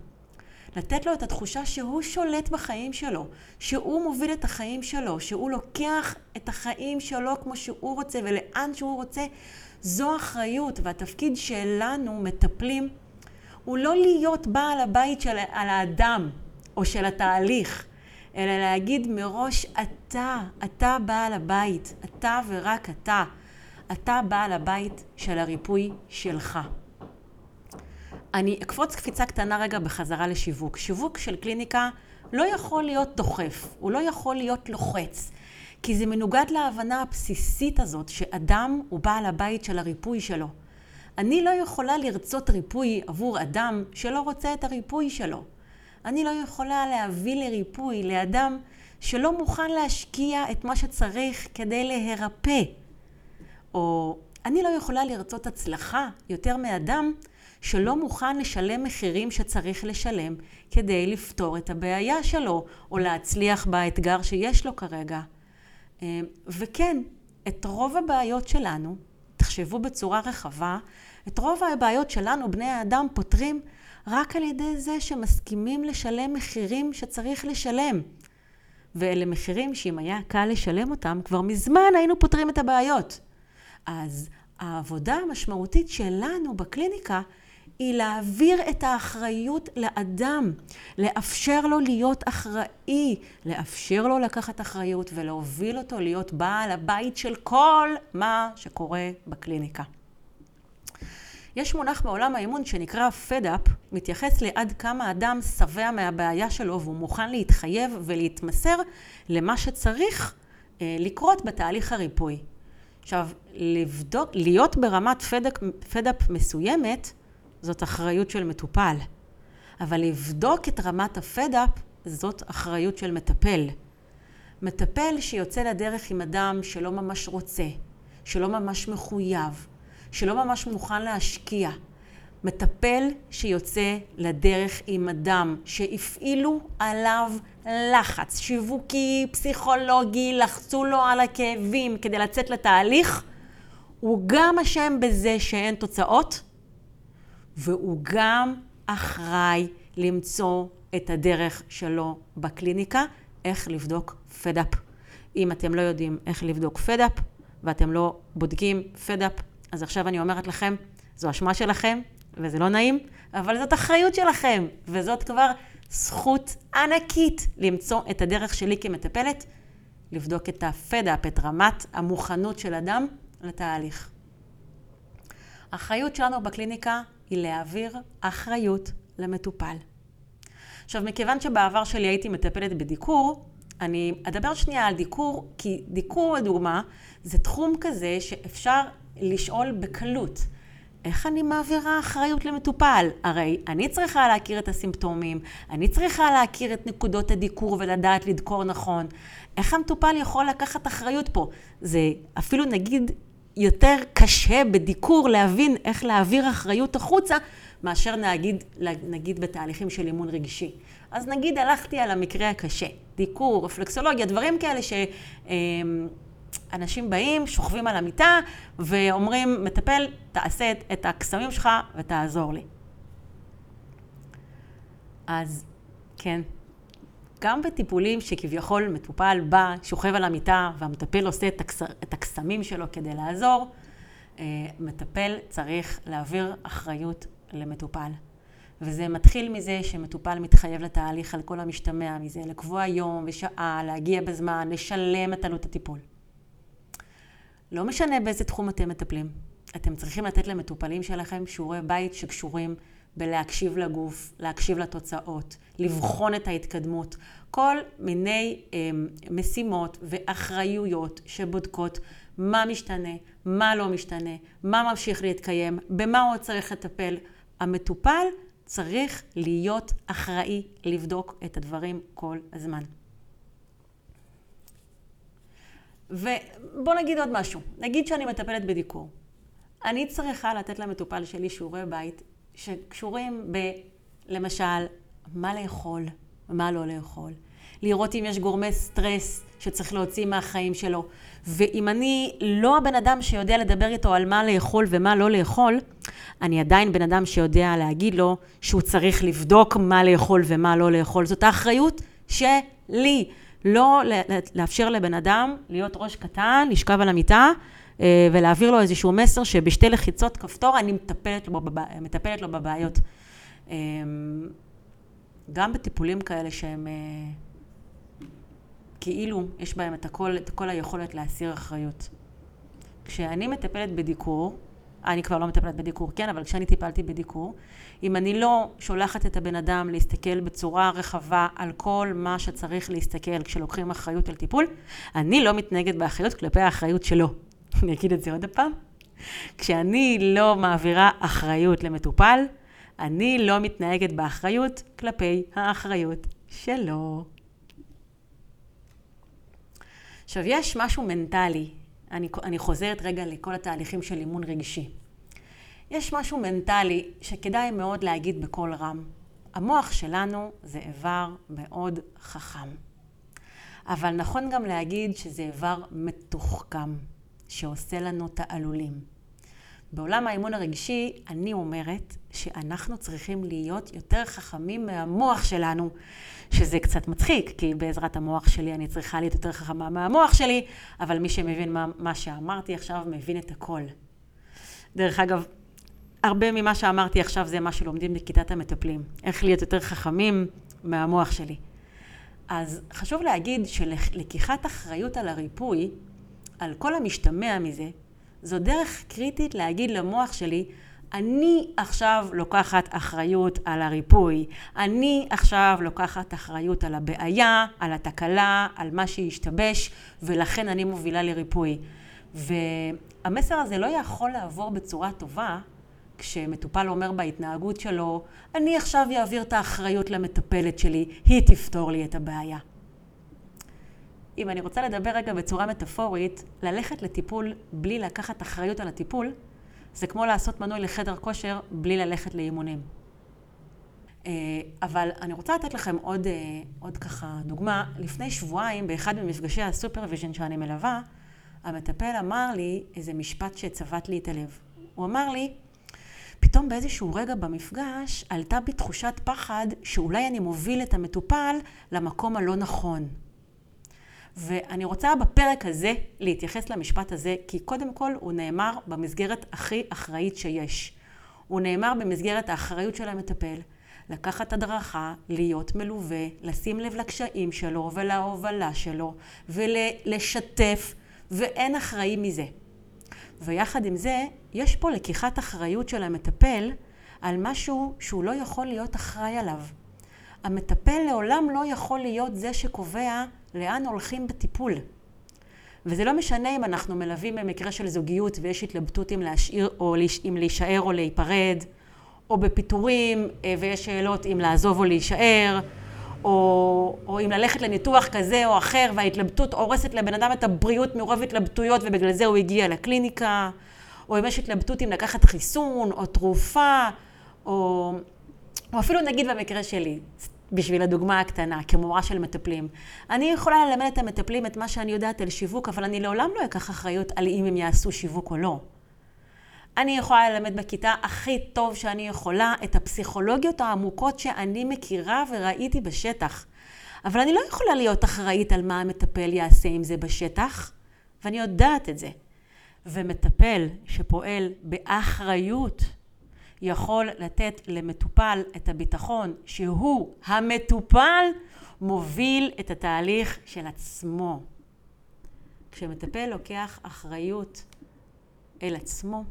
לתת לו את התחושה שהוא שולט בחיים שלו, שהוא מוביל את החיים שלו, שהוא לוקח את החיים שלו כמו שהוא רוצה ולאן שהוא רוצה, זו אחריות. והתפקיד שלנו, מטפלים, הוא לא להיות בעל הבית של, על האדם או של התהליך, אלא להגיד מראש, אתה, אתה בעל הבית, אתה ורק אתה. אתה בעל הבית של הריפוי שלך. אני אקפוץ קפיצה קטנה רגע בחזרה לשיווק. שיווק של קליניקה לא יכול להיות דוחף, הוא לא יכול להיות לוחץ, כי זה מנוגד להבנה הבסיסית הזאת שאדם הוא בעל הבית של הריפוי שלו. אני לא יכולה לרצות ריפוי עבור אדם שלא רוצה את הריפוי שלו. אני לא יכולה להביא לריפוי לאדם שלא מוכן להשקיע את מה שצריך כדי להירפא. או אני לא יכולה לרצות הצלחה יותר מאדם שלא מוכן לשלם מחירים שצריך לשלם כדי לפתור את הבעיה שלו, או להצליח באתגר שיש לו כרגע. אה, וכן, את רוב הבעיות שלנו, תחשבו בצורה רחבה, את רוב הבעיות שלנו, בני האדם, פותרים רק על ידי זה שמסכימים לשלם מחירים שצריך לשלם. ואלה מחירים שאם היה קל לשלם אותם, כבר מזמן היינו פותרים את הבעיות. אז העבודה המשמעותית שלנו בקליניקה היא להעביר את האחריות לאדם, לאפשר לו להיות אחראי, לאפשר לו לקחת אחריות ולהוביל אותו להיות בעל הבית של כל מה שקורה בקליניקה. יש מונח בעולם האימון שנקרא פדאפ, מתייחס לעד כמה אדם שבע מהבעיה שלו והוא מוכן להתחייב ולהתמסר למה שצריך אה, לקרות בתהליך הריפוי. עכשיו, לבדוק, להיות ברמת פדאפ מסוימת, זאת אחריות של מטופל. אבל לבדוק את רמת הפדאפ זאת אחריות של מטפל. מטפל שיוצא לדרך עם אדם שלא ממש רוצה, שלא ממש מחויב, שלא ממש מוכן להשקיע. מטפל שיוצא לדרך עם אדם שהפעילו עליו לחץ שיווקי, פסיכולוגי, לחצו לו על הכאבים כדי לצאת לתהליך, הוא גם אשם בזה שאין תוצאות, והוא גם אחראי למצוא את הדרך שלו בקליניקה, איך לבדוק פדאפ. אם אתם לא יודעים איך לבדוק פדאפ, ואתם לא בודקים פדאפ, אז עכשיו אני אומרת לכם, זו אשמה שלכם, וזה לא נעים, אבל זאת אחריות שלכם, וזאת כבר זכות ענקית למצוא את הדרך שלי כמטפלת, לבדוק את הפדאפ, את רמת המוכנות של אדם לתהליך. האחריות שלנו בקליניקה היא להעביר אחריות למטופל. עכשיו, מכיוון שבעבר שלי הייתי מטפלת בדיקור, אני אדבר שנייה על דיקור, כי דיקור, לדוגמה, זה תחום כזה שאפשר לשאול בקלות. איך אני מעבירה אחריות למטופל? הרי אני צריכה להכיר את הסימפטומים, אני צריכה להכיר את נקודות הדיקור ולדעת לדקור נכון. איך המטופל יכול לקחת אחריות פה? זה אפילו נגיד יותר קשה בדיקור להבין איך להעביר אחריות החוצה, מאשר נגיד, נגיד בתהליכים של אימון רגשי. אז נגיד הלכתי על המקרה הקשה, דיקור, רפלקסולוגיה, דברים כאלה שאנשים באים, שוכבים על המיטה ואומרים, מטפל, תעשה את הקסמים שלך ותעזור לי. אז כן, גם בטיפולים שכביכול מטופל בא, שוכב על המיטה והמטפל עושה את הקסמים שלו כדי לעזור, אה, מטפל צריך להעביר אחריות למטופל. וזה מתחיל מזה שמטופל מתחייב לתהליך על כל המשתמע מזה, לקבוע יום ושעה, להגיע בזמן, לשלם את עלות הטיפול. לא משנה באיזה תחום אתם מטפלים, אתם צריכים לתת למטופלים שלכם שיעורי בית שקשורים בלהקשיב לגוף, להקשיב לתוצאות, לבחון את ההתקדמות, כל מיני אה, משימות ואחריויות שבודקות מה משתנה, מה לא משתנה, מה ממשיך להתקיים, במה הוא צריך לטפל. המטופל צריך להיות אחראי לבדוק את הדברים כל הזמן. ובוא נגיד עוד משהו, נגיד שאני מטפלת בדיקור. אני צריכה לתת למטופל שלי שיעורי בית שקשורים ב... למשל, מה לאכול ומה לא לאכול. לראות אם יש גורמי סטרס שצריך להוציא מהחיים שלו. ואם אני לא הבן אדם שיודע לדבר איתו על מה לאכול ומה לא לאכול, אני עדיין בן אדם שיודע להגיד לו שהוא צריך לבדוק מה לאכול ומה לא לאכול. זאת האחריות שלי. לא לאפשר לבן אדם להיות ראש קטן, לשכב על המיטה אה, ולהעביר לו איזשהו מסר שבשתי לחיצות כפתור אני מטפלת לו, בבע... מטפלת לו בבעיות. אה, גם בטיפולים כאלה שהם אה, כאילו יש בהם את, הכל, את כל היכולת להסיר אחריות. כשאני מטפלת בדיקור, אני כבר לא מטפלת בדיקור, כן, אבל כשאני טיפלתי בדיקור, אם אני לא שולחת את הבן אדם להסתכל בצורה רחבה על כל מה שצריך להסתכל כשלוקחים אחריות על טיפול, אני לא מתנהגת באחריות כלפי האחריות שלו. אני אגיד את זה עוד פעם. כשאני לא מעבירה אחריות למטופל, אני לא מתנהגת באחריות כלפי האחריות שלו. עכשיו, יש משהו מנטלי, אני, אני חוזרת רגע לכל התהליכים של אימון רגשי. יש משהו מנטלי שכדאי מאוד להגיד בקול רם. המוח שלנו זה איבר מאוד חכם. אבל נכון גם להגיד שזה איבר מתוחכם, שעושה לנו תעלולים. בעולם האימון הרגשי, אני אומרת שאנחנו צריכים להיות יותר חכמים מהמוח שלנו, שזה קצת מצחיק, כי בעזרת המוח שלי אני צריכה להיות יותר חכמה מהמוח שלי, אבל מי שמבין מה, מה שאמרתי עכשיו מבין את הכל. דרך אגב, הרבה ממה שאמרתי עכשיו זה מה שלומדים בכיתת המטפלים, איך להיות יותר חכמים מהמוח שלי. אז חשוב להגיד שלקיחת אחריות על הריפוי, על כל המשתמע מזה, זו דרך קריטית להגיד למוח שלי, אני עכשיו לוקחת אחריות על הריפוי, אני עכשיו לוקחת אחריות על הבעיה, על התקלה, על מה שהשתבש, ולכן אני מובילה לריפוי. והמסר הזה לא יכול לעבור בצורה טובה כשמטופל אומר בהתנהגות שלו, אני עכשיו אעביר את האחריות למטפלת שלי, היא תפתור לי את הבעיה. אם אני רוצה לדבר רגע בצורה מטאפורית, ללכת לטיפול בלי לקחת אחריות על הטיפול, זה כמו לעשות מנוי לחדר כושר בלי ללכת לאימונים. אה, אבל אני רוצה לתת לכם עוד, אה, עוד ככה דוגמה. לפני שבועיים, באחד ממפגשי ה supervision שאני מלווה, המטפל אמר לי איזה משפט שצבט לי את הלב. הוא אמר לי, פתאום באיזשהו רגע במפגש עלתה בי תחושת פחד שאולי אני מוביל את המטופל למקום הלא נכון. ואני רוצה בפרק הזה להתייחס למשפט הזה, כי קודם כל הוא נאמר במסגרת הכי אחראית שיש. הוא נאמר במסגרת האחריות של המטפל, לקחת הדרכה, להיות מלווה, לשים לב לקשיים שלו ולהובלה שלו, ולשתף, ואין אחראי מזה. ויחד עם זה, יש פה לקיחת אחריות של המטפל על משהו שהוא לא יכול להיות אחראי עליו. המטפל לעולם לא יכול להיות זה שקובע לאן הולכים בטיפול. וזה לא משנה אם אנחנו מלווים במקרה של זוגיות ויש התלבטות אם להשאיר או אם להישאר או להיפרד, או בפיטורים אה, ויש שאלות אם לעזוב או להישאר, או, או אם ללכת לניתוח כזה או אחר וההתלבטות הורסת לבן אדם את הבריאות מרוב התלבטויות ובגלל זה הוא הגיע לקליניקה, או אם יש התלבטות אם לקחת חיסון או תרופה, או, או אפילו נגיד במקרה שלי, בשביל הדוגמה הקטנה, כמורה של מטפלים. אני יכולה ללמד את המטפלים את מה שאני יודעת על שיווק, אבל אני לעולם לא אקח אחריות על אם הם יעשו שיווק או לא. אני יכולה ללמד בכיתה הכי טוב שאני יכולה את הפסיכולוגיות העמוקות שאני מכירה וראיתי בשטח. אבל אני לא יכולה להיות אחראית על מה המטפל יעשה עם זה בשטח, ואני יודעת את זה. ומטפל שפועל באחריות יכול לתת למטופל את הביטחון שהוא, המטופל, מוביל את התהליך של עצמו. כשמטפל לוקח אחריות אל עצמו,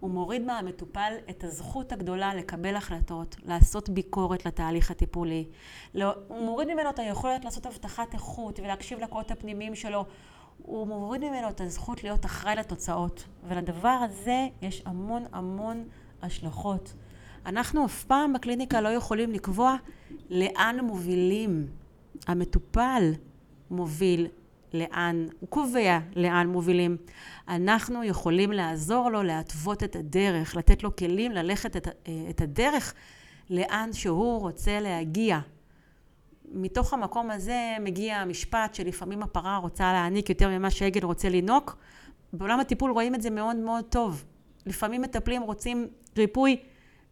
הוא מוריד מהמטופל את הזכות הגדולה לקבל החלטות, לעשות ביקורת לתהליך הטיפולי. לא, הוא מוריד ממנו את היכולת לעשות הבטחת איכות ולהקשיב לקולות הפנימיים שלו. הוא מוריד ממנו את הזכות להיות אחראי לתוצאות. ולדבר הזה יש המון המון השלכות. אנחנו אף פעם בקליניקה לא יכולים לקבוע לאן מובילים. המטופל מוביל לאן, הוא קובע לאן מובילים. אנחנו יכולים לעזור לו להתוות את הדרך, לתת לו כלים ללכת את, את הדרך לאן שהוא רוצה להגיע. מתוך המקום הזה מגיע המשפט שלפעמים הפרה רוצה להעניק יותר ממה שעגל רוצה לינוק. בעולם הטיפול רואים את זה מאוד מאוד טוב. לפעמים מטפלים רוצים ריפוי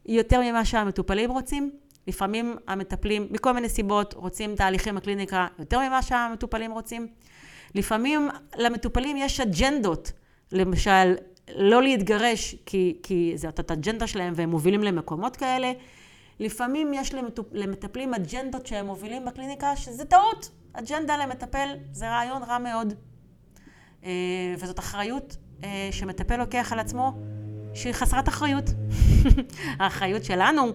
יותר ממה שהמטופלים רוצים. לפעמים המטפלים, מכל מיני סיבות, רוצים תהליכים בקליניקה יותר ממה שהמטופלים רוצים. לפעמים למטופלים יש אג'נדות, למשל, לא להתגרש כי, כי זאת אג'נדה שלהם והם מובילים למקומות כאלה. לפעמים יש למטופ, למטפלים אג'נדות שהם מובילים בקליניקה, שזה טעות. אג'נדה למטפל זה רעיון רע מאוד. אה, וזאת אחריות אה, שמטפל לוקח על עצמו, שהיא חסרת אחריות. האחריות שלנו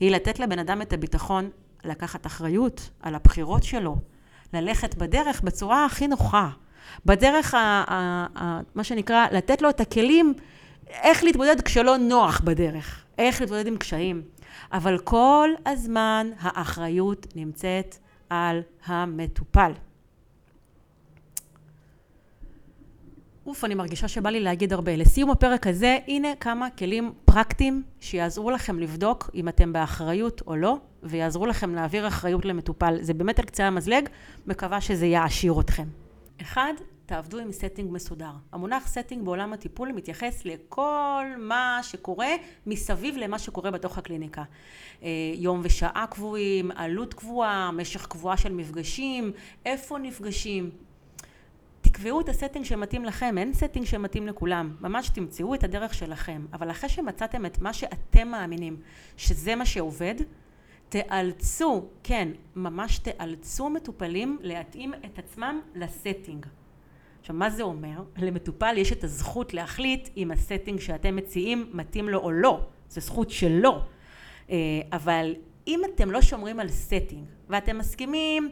היא לתת לבן אדם את הביטחון לקחת אחריות על הבחירות שלו, ללכת בדרך בצורה הכי נוחה. בדרך, ה, ה, ה, מה שנקרא, לתת לו את הכלים איך להתמודד כשלא נוח בדרך, איך להתמודד עם קשיים. אבל כל הזמן האחריות נמצאת על המטופל. אוף, אני מרגישה שבא לי להגיד הרבה. לסיום הפרק הזה, הנה כמה כלים פרקטיים שיעזרו לכם לבדוק אם אתם באחריות או לא, ויעזרו לכם להעביר אחריות למטופל. זה באמת על קצה המזלג, מקווה שזה יעשיר אתכם. אחד, תעבדו עם setting מסודר. המונח setting בעולם הטיפול מתייחס לכל מה שקורה מסביב למה שקורה בתוך הקליניקה. אה, יום ושעה קבועים, עלות קבועה, משך קבועה של מפגשים, איפה נפגשים. תקבעו את ה setting שמתאים לכם, אין setting שמתאים לכולם, ממש תמצאו את הדרך שלכם, אבל אחרי שמצאתם את מה שאתם מאמינים שזה מה שעובד, תאלצו, כן, ממש תאלצו מטופלים להתאים את עצמם ל setting. עכשיו, מה זה אומר? למטופל יש את הזכות להחליט אם ה setting שאתם מציעים מתאים לו או לא, זו זכות שלו. אה, אבל אם אתם לא שומרים על setting ואתם מסכימים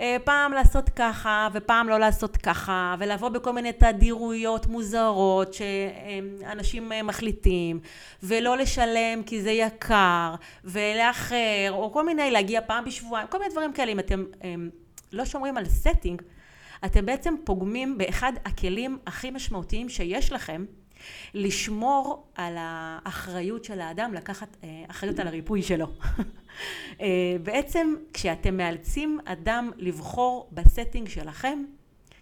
אה, פעם לעשות ככה ופעם לא לעשות ככה ולבוא בכל מיני תדירויות מוזרות שאנשים אה, מחליטים ולא לשלם כי זה יקר ולאחר או כל מיני להגיע פעם בשבועיים כל מיני דברים כאלה. אם אתם אה, לא שומרים על setting אתם בעצם פוגמים באחד הכלים הכי משמעותיים שיש לכם לשמור על האחריות של האדם לקחת אה, אחריות על הריפוי שלו. אה, בעצם כשאתם מאלצים אדם לבחור ב setting שלכם,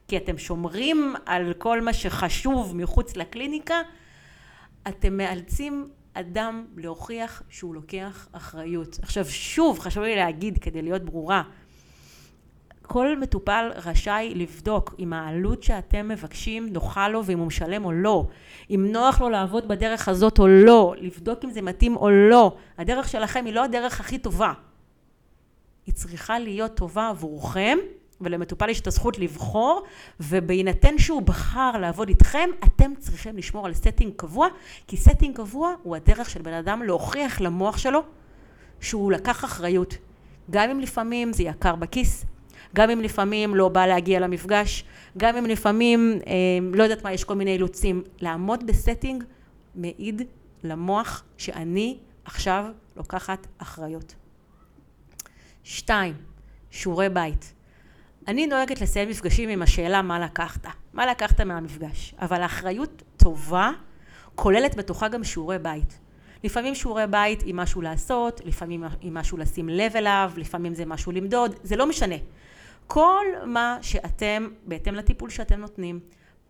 כי אתם שומרים על כל מה שחשוב מחוץ לקליניקה, אתם מאלצים אדם להוכיח שהוא לוקח אחריות. עכשיו שוב, חשוב לי להגיד כדי להיות ברורה, כל מטופל רשאי לבדוק אם העלות שאתם מבקשים נוחה לו ואם הוא משלם או לא, אם נוח לו לעבוד בדרך הזאת או לא, לבדוק אם זה מתאים או לא. הדרך שלכם היא לא הדרך הכי טובה. היא צריכה להיות טובה עבורכם, ולמטופל יש את הזכות לבחור, ובהינתן שהוא בחר לעבוד איתכם, אתם צריכים לשמור על setting קבוע, כי setting קבוע הוא הדרך של בן אדם להוכיח למוח שלו שהוא לקח אחריות. גם אם לפעמים זה יקר בכיס, גם אם לפעמים לא בא להגיע למפגש, גם אם לפעמים, אה, לא יודעת מה, יש כל מיני אילוצים. לעמוד ב setting מעיד למוח שאני עכשיו לוקחת אחריות. שתיים, שיעורי בית. אני נוהגת לסיים מפגשים עם השאלה מה לקחת, מה לקחת מהמפגש, אבל אחריות טובה כוללת בתוכה גם שיעורי בית. לפעמים שיעורי בית הם משהו לעשות, לפעמים הם משהו לשים לב אליו, לפעמים זה משהו למדוד, זה לא משנה. כל מה שאתם, בהתאם לטיפול שאתם נותנים,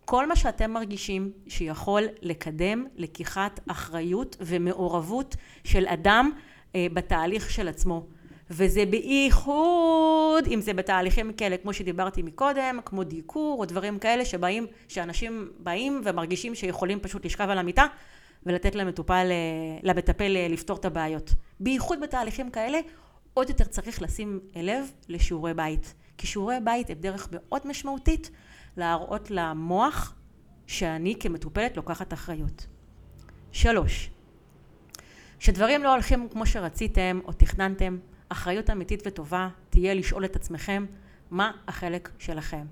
כל מה שאתם מרגישים שיכול לקדם לקיחת אחריות ומעורבות של אדם אה, בתהליך של עצמו. וזה בייחוד אם זה בתהליכים כאלה כמו שדיברתי מקודם, כמו דיקור או דברים כאלה שבאים, שאנשים באים ומרגישים שיכולים פשוט לשכב על המיטה ולתת למטופל, אה, למטפל אה, לפתור את הבעיות. בייחוד בתהליכים כאלה עוד יותר צריך לשים לב לשיעורי בית. כי שיעורי בית הם דרך מאוד משמעותית להראות למוח שאני כמטופלת לוקחת אחריות. שלוש, כשדברים לא הולכים כמו שרציתם או תכננתם, אחריות אמיתית וטובה תהיה לשאול את עצמכם מה החלק שלכם.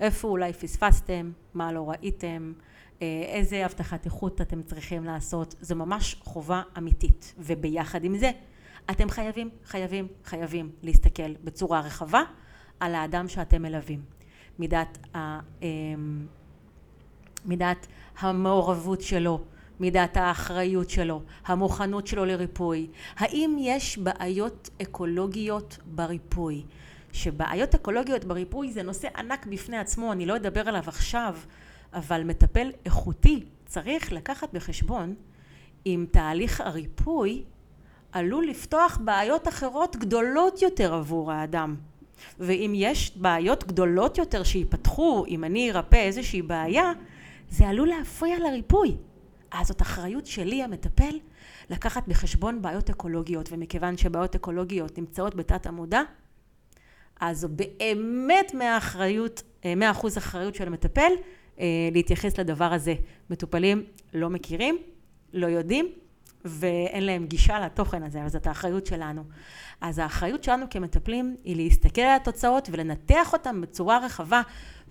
איפה אולי פספסתם, מה לא ראיתם, אה, איזה הבטחת איכות אתם צריכים לעשות, זו ממש חובה אמיתית. וביחד עם זה, אתם חייבים, חייבים, חייבים להסתכל בצורה רחבה על האדם שאתם מלווים. מידת, ה, אמ, מידת המעורבות שלו, מידת האחריות שלו, המוכנות שלו לריפוי. האם יש בעיות אקולוגיות בריפוי? שבעיות אקולוגיות בריפוי זה נושא ענק בפני עצמו, אני לא אדבר עליו עכשיו, אבל מטפל איכותי צריך לקחת בחשבון אם תהליך הריפוי עלול לפתוח בעיות אחרות גדולות יותר עבור האדם. ואם יש בעיות גדולות יותר שיפתחו, אם אני ארפא איזושהי בעיה, זה עלול להפריע לריפוי. אז זאת אחריות שלי המטפל לקחת בחשבון בעיות אקולוגיות, ומכיוון שבעיות אקולוגיות נמצאות בתת המודע, אז זו באמת מאה אחריות, אה, מאה אחוז אחריות של המטפל אה, להתייחס לדבר הזה. מטופלים לא מכירים, לא יודעים, ואין להם גישה לתוכן הזה, אז זאת האחריות שלנו. אז האחריות שלנו כמטפלים היא להסתכל על התוצאות ולנתח אותן בצורה רחבה,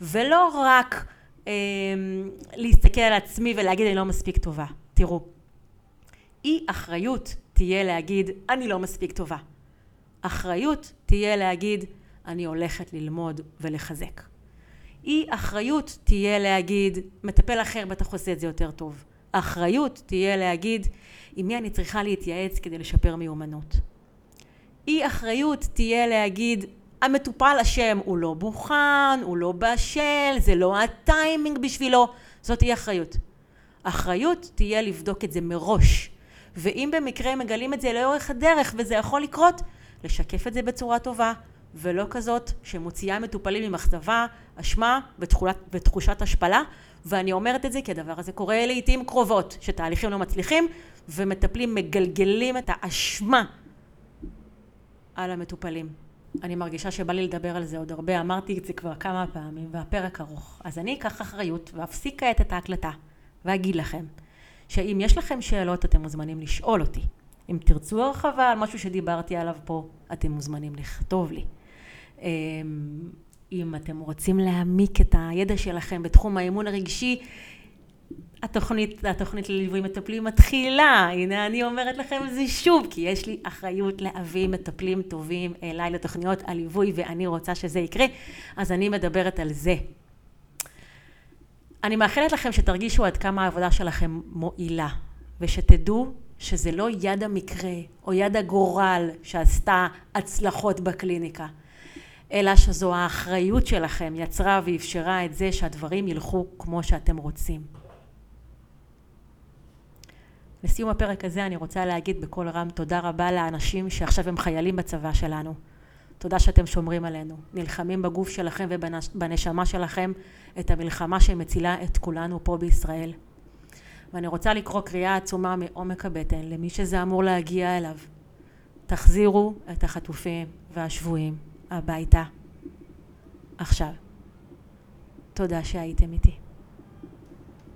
ולא רק אה, להסתכל על עצמי ולהגיד אני לא מספיק טובה. תראו, אי אחריות תהיה להגיד אני לא מספיק טובה. אחריות תהיה להגיד אני הולכת ללמוד ולחזק. אי אחריות תהיה להגיד מטפל אחר בטח עושה את זה יותר טוב. אחריות תהיה להגיד עם מי אני צריכה להתייעץ כדי לשפר מיומנות. אי אחריות תהיה להגיד המטופל אשם, הוא לא מוכן, הוא לא בשל, זה לא הטיימינג בשבילו, זאת אי אחריות. אחריות תהיה לבדוק את זה מראש, ואם במקרה מגלים את זה לאורך הדרך וזה יכול לקרות, לשקף את זה בצורה טובה, ולא כזאת שמוציאה מטופלים עם אכזבה, אשמה ותחושת השפלה, ואני אומרת את זה כי הדבר הזה קורה לעיתים קרובות, שתהליכים לא מצליחים ומטפלים מגלגלים את האשמה על המטופלים. אני מרגישה שבא לי לדבר על זה עוד הרבה, אמרתי את זה כבר כמה פעמים, והפרק ארוך. אז אני אקח אחריות ואפסיק כעת את ההקלטה, ואגיד לכם, שאם יש לכם שאלות אתם מוזמנים לשאול אותי. אם תרצו הרחבה על משהו שדיברתי עליו פה, אתם מוזמנים לכתוב לי. אמ, אם אתם רוצים להעמיק את הידע שלכם בתחום האימון הרגשי, התוכנית, התוכנית לליווי מטפלים מתחילה, הנה אני אומרת לכם את זה שוב, כי יש לי אחריות להביא מטפלים טובים אליי לתוכניות הליווי ואני רוצה שזה יקרה, אז אני מדברת על זה. אני מאחלת לכם שתרגישו עד כמה העבודה שלכם מועילה, ושתדעו שזה לא יד המקרה או יד הגורל שעשתה הצלחות בקליניקה, אלא שזו האחריות שלכם יצרה ואפשרה את זה שהדברים ילכו כמו שאתם רוצים. לסיום הפרק הזה אני רוצה להגיד בקול רם תודה רבה לאנשים שעכשיו הם חיילים בצבא שלנו. תודה שאתם שומרים עלינו, נלחמים בגוף שלכם ובנשמה שלכם את המלחמה שמצילה את כולנו פה בישראל. ואני רוצה לקרוא קריאה עצומה מעומק הבטן למי שזה אמור להגיע אליו. תחזירו את החטופים והשבויים הביתה. עכשיו. תודה שהייתם איתי.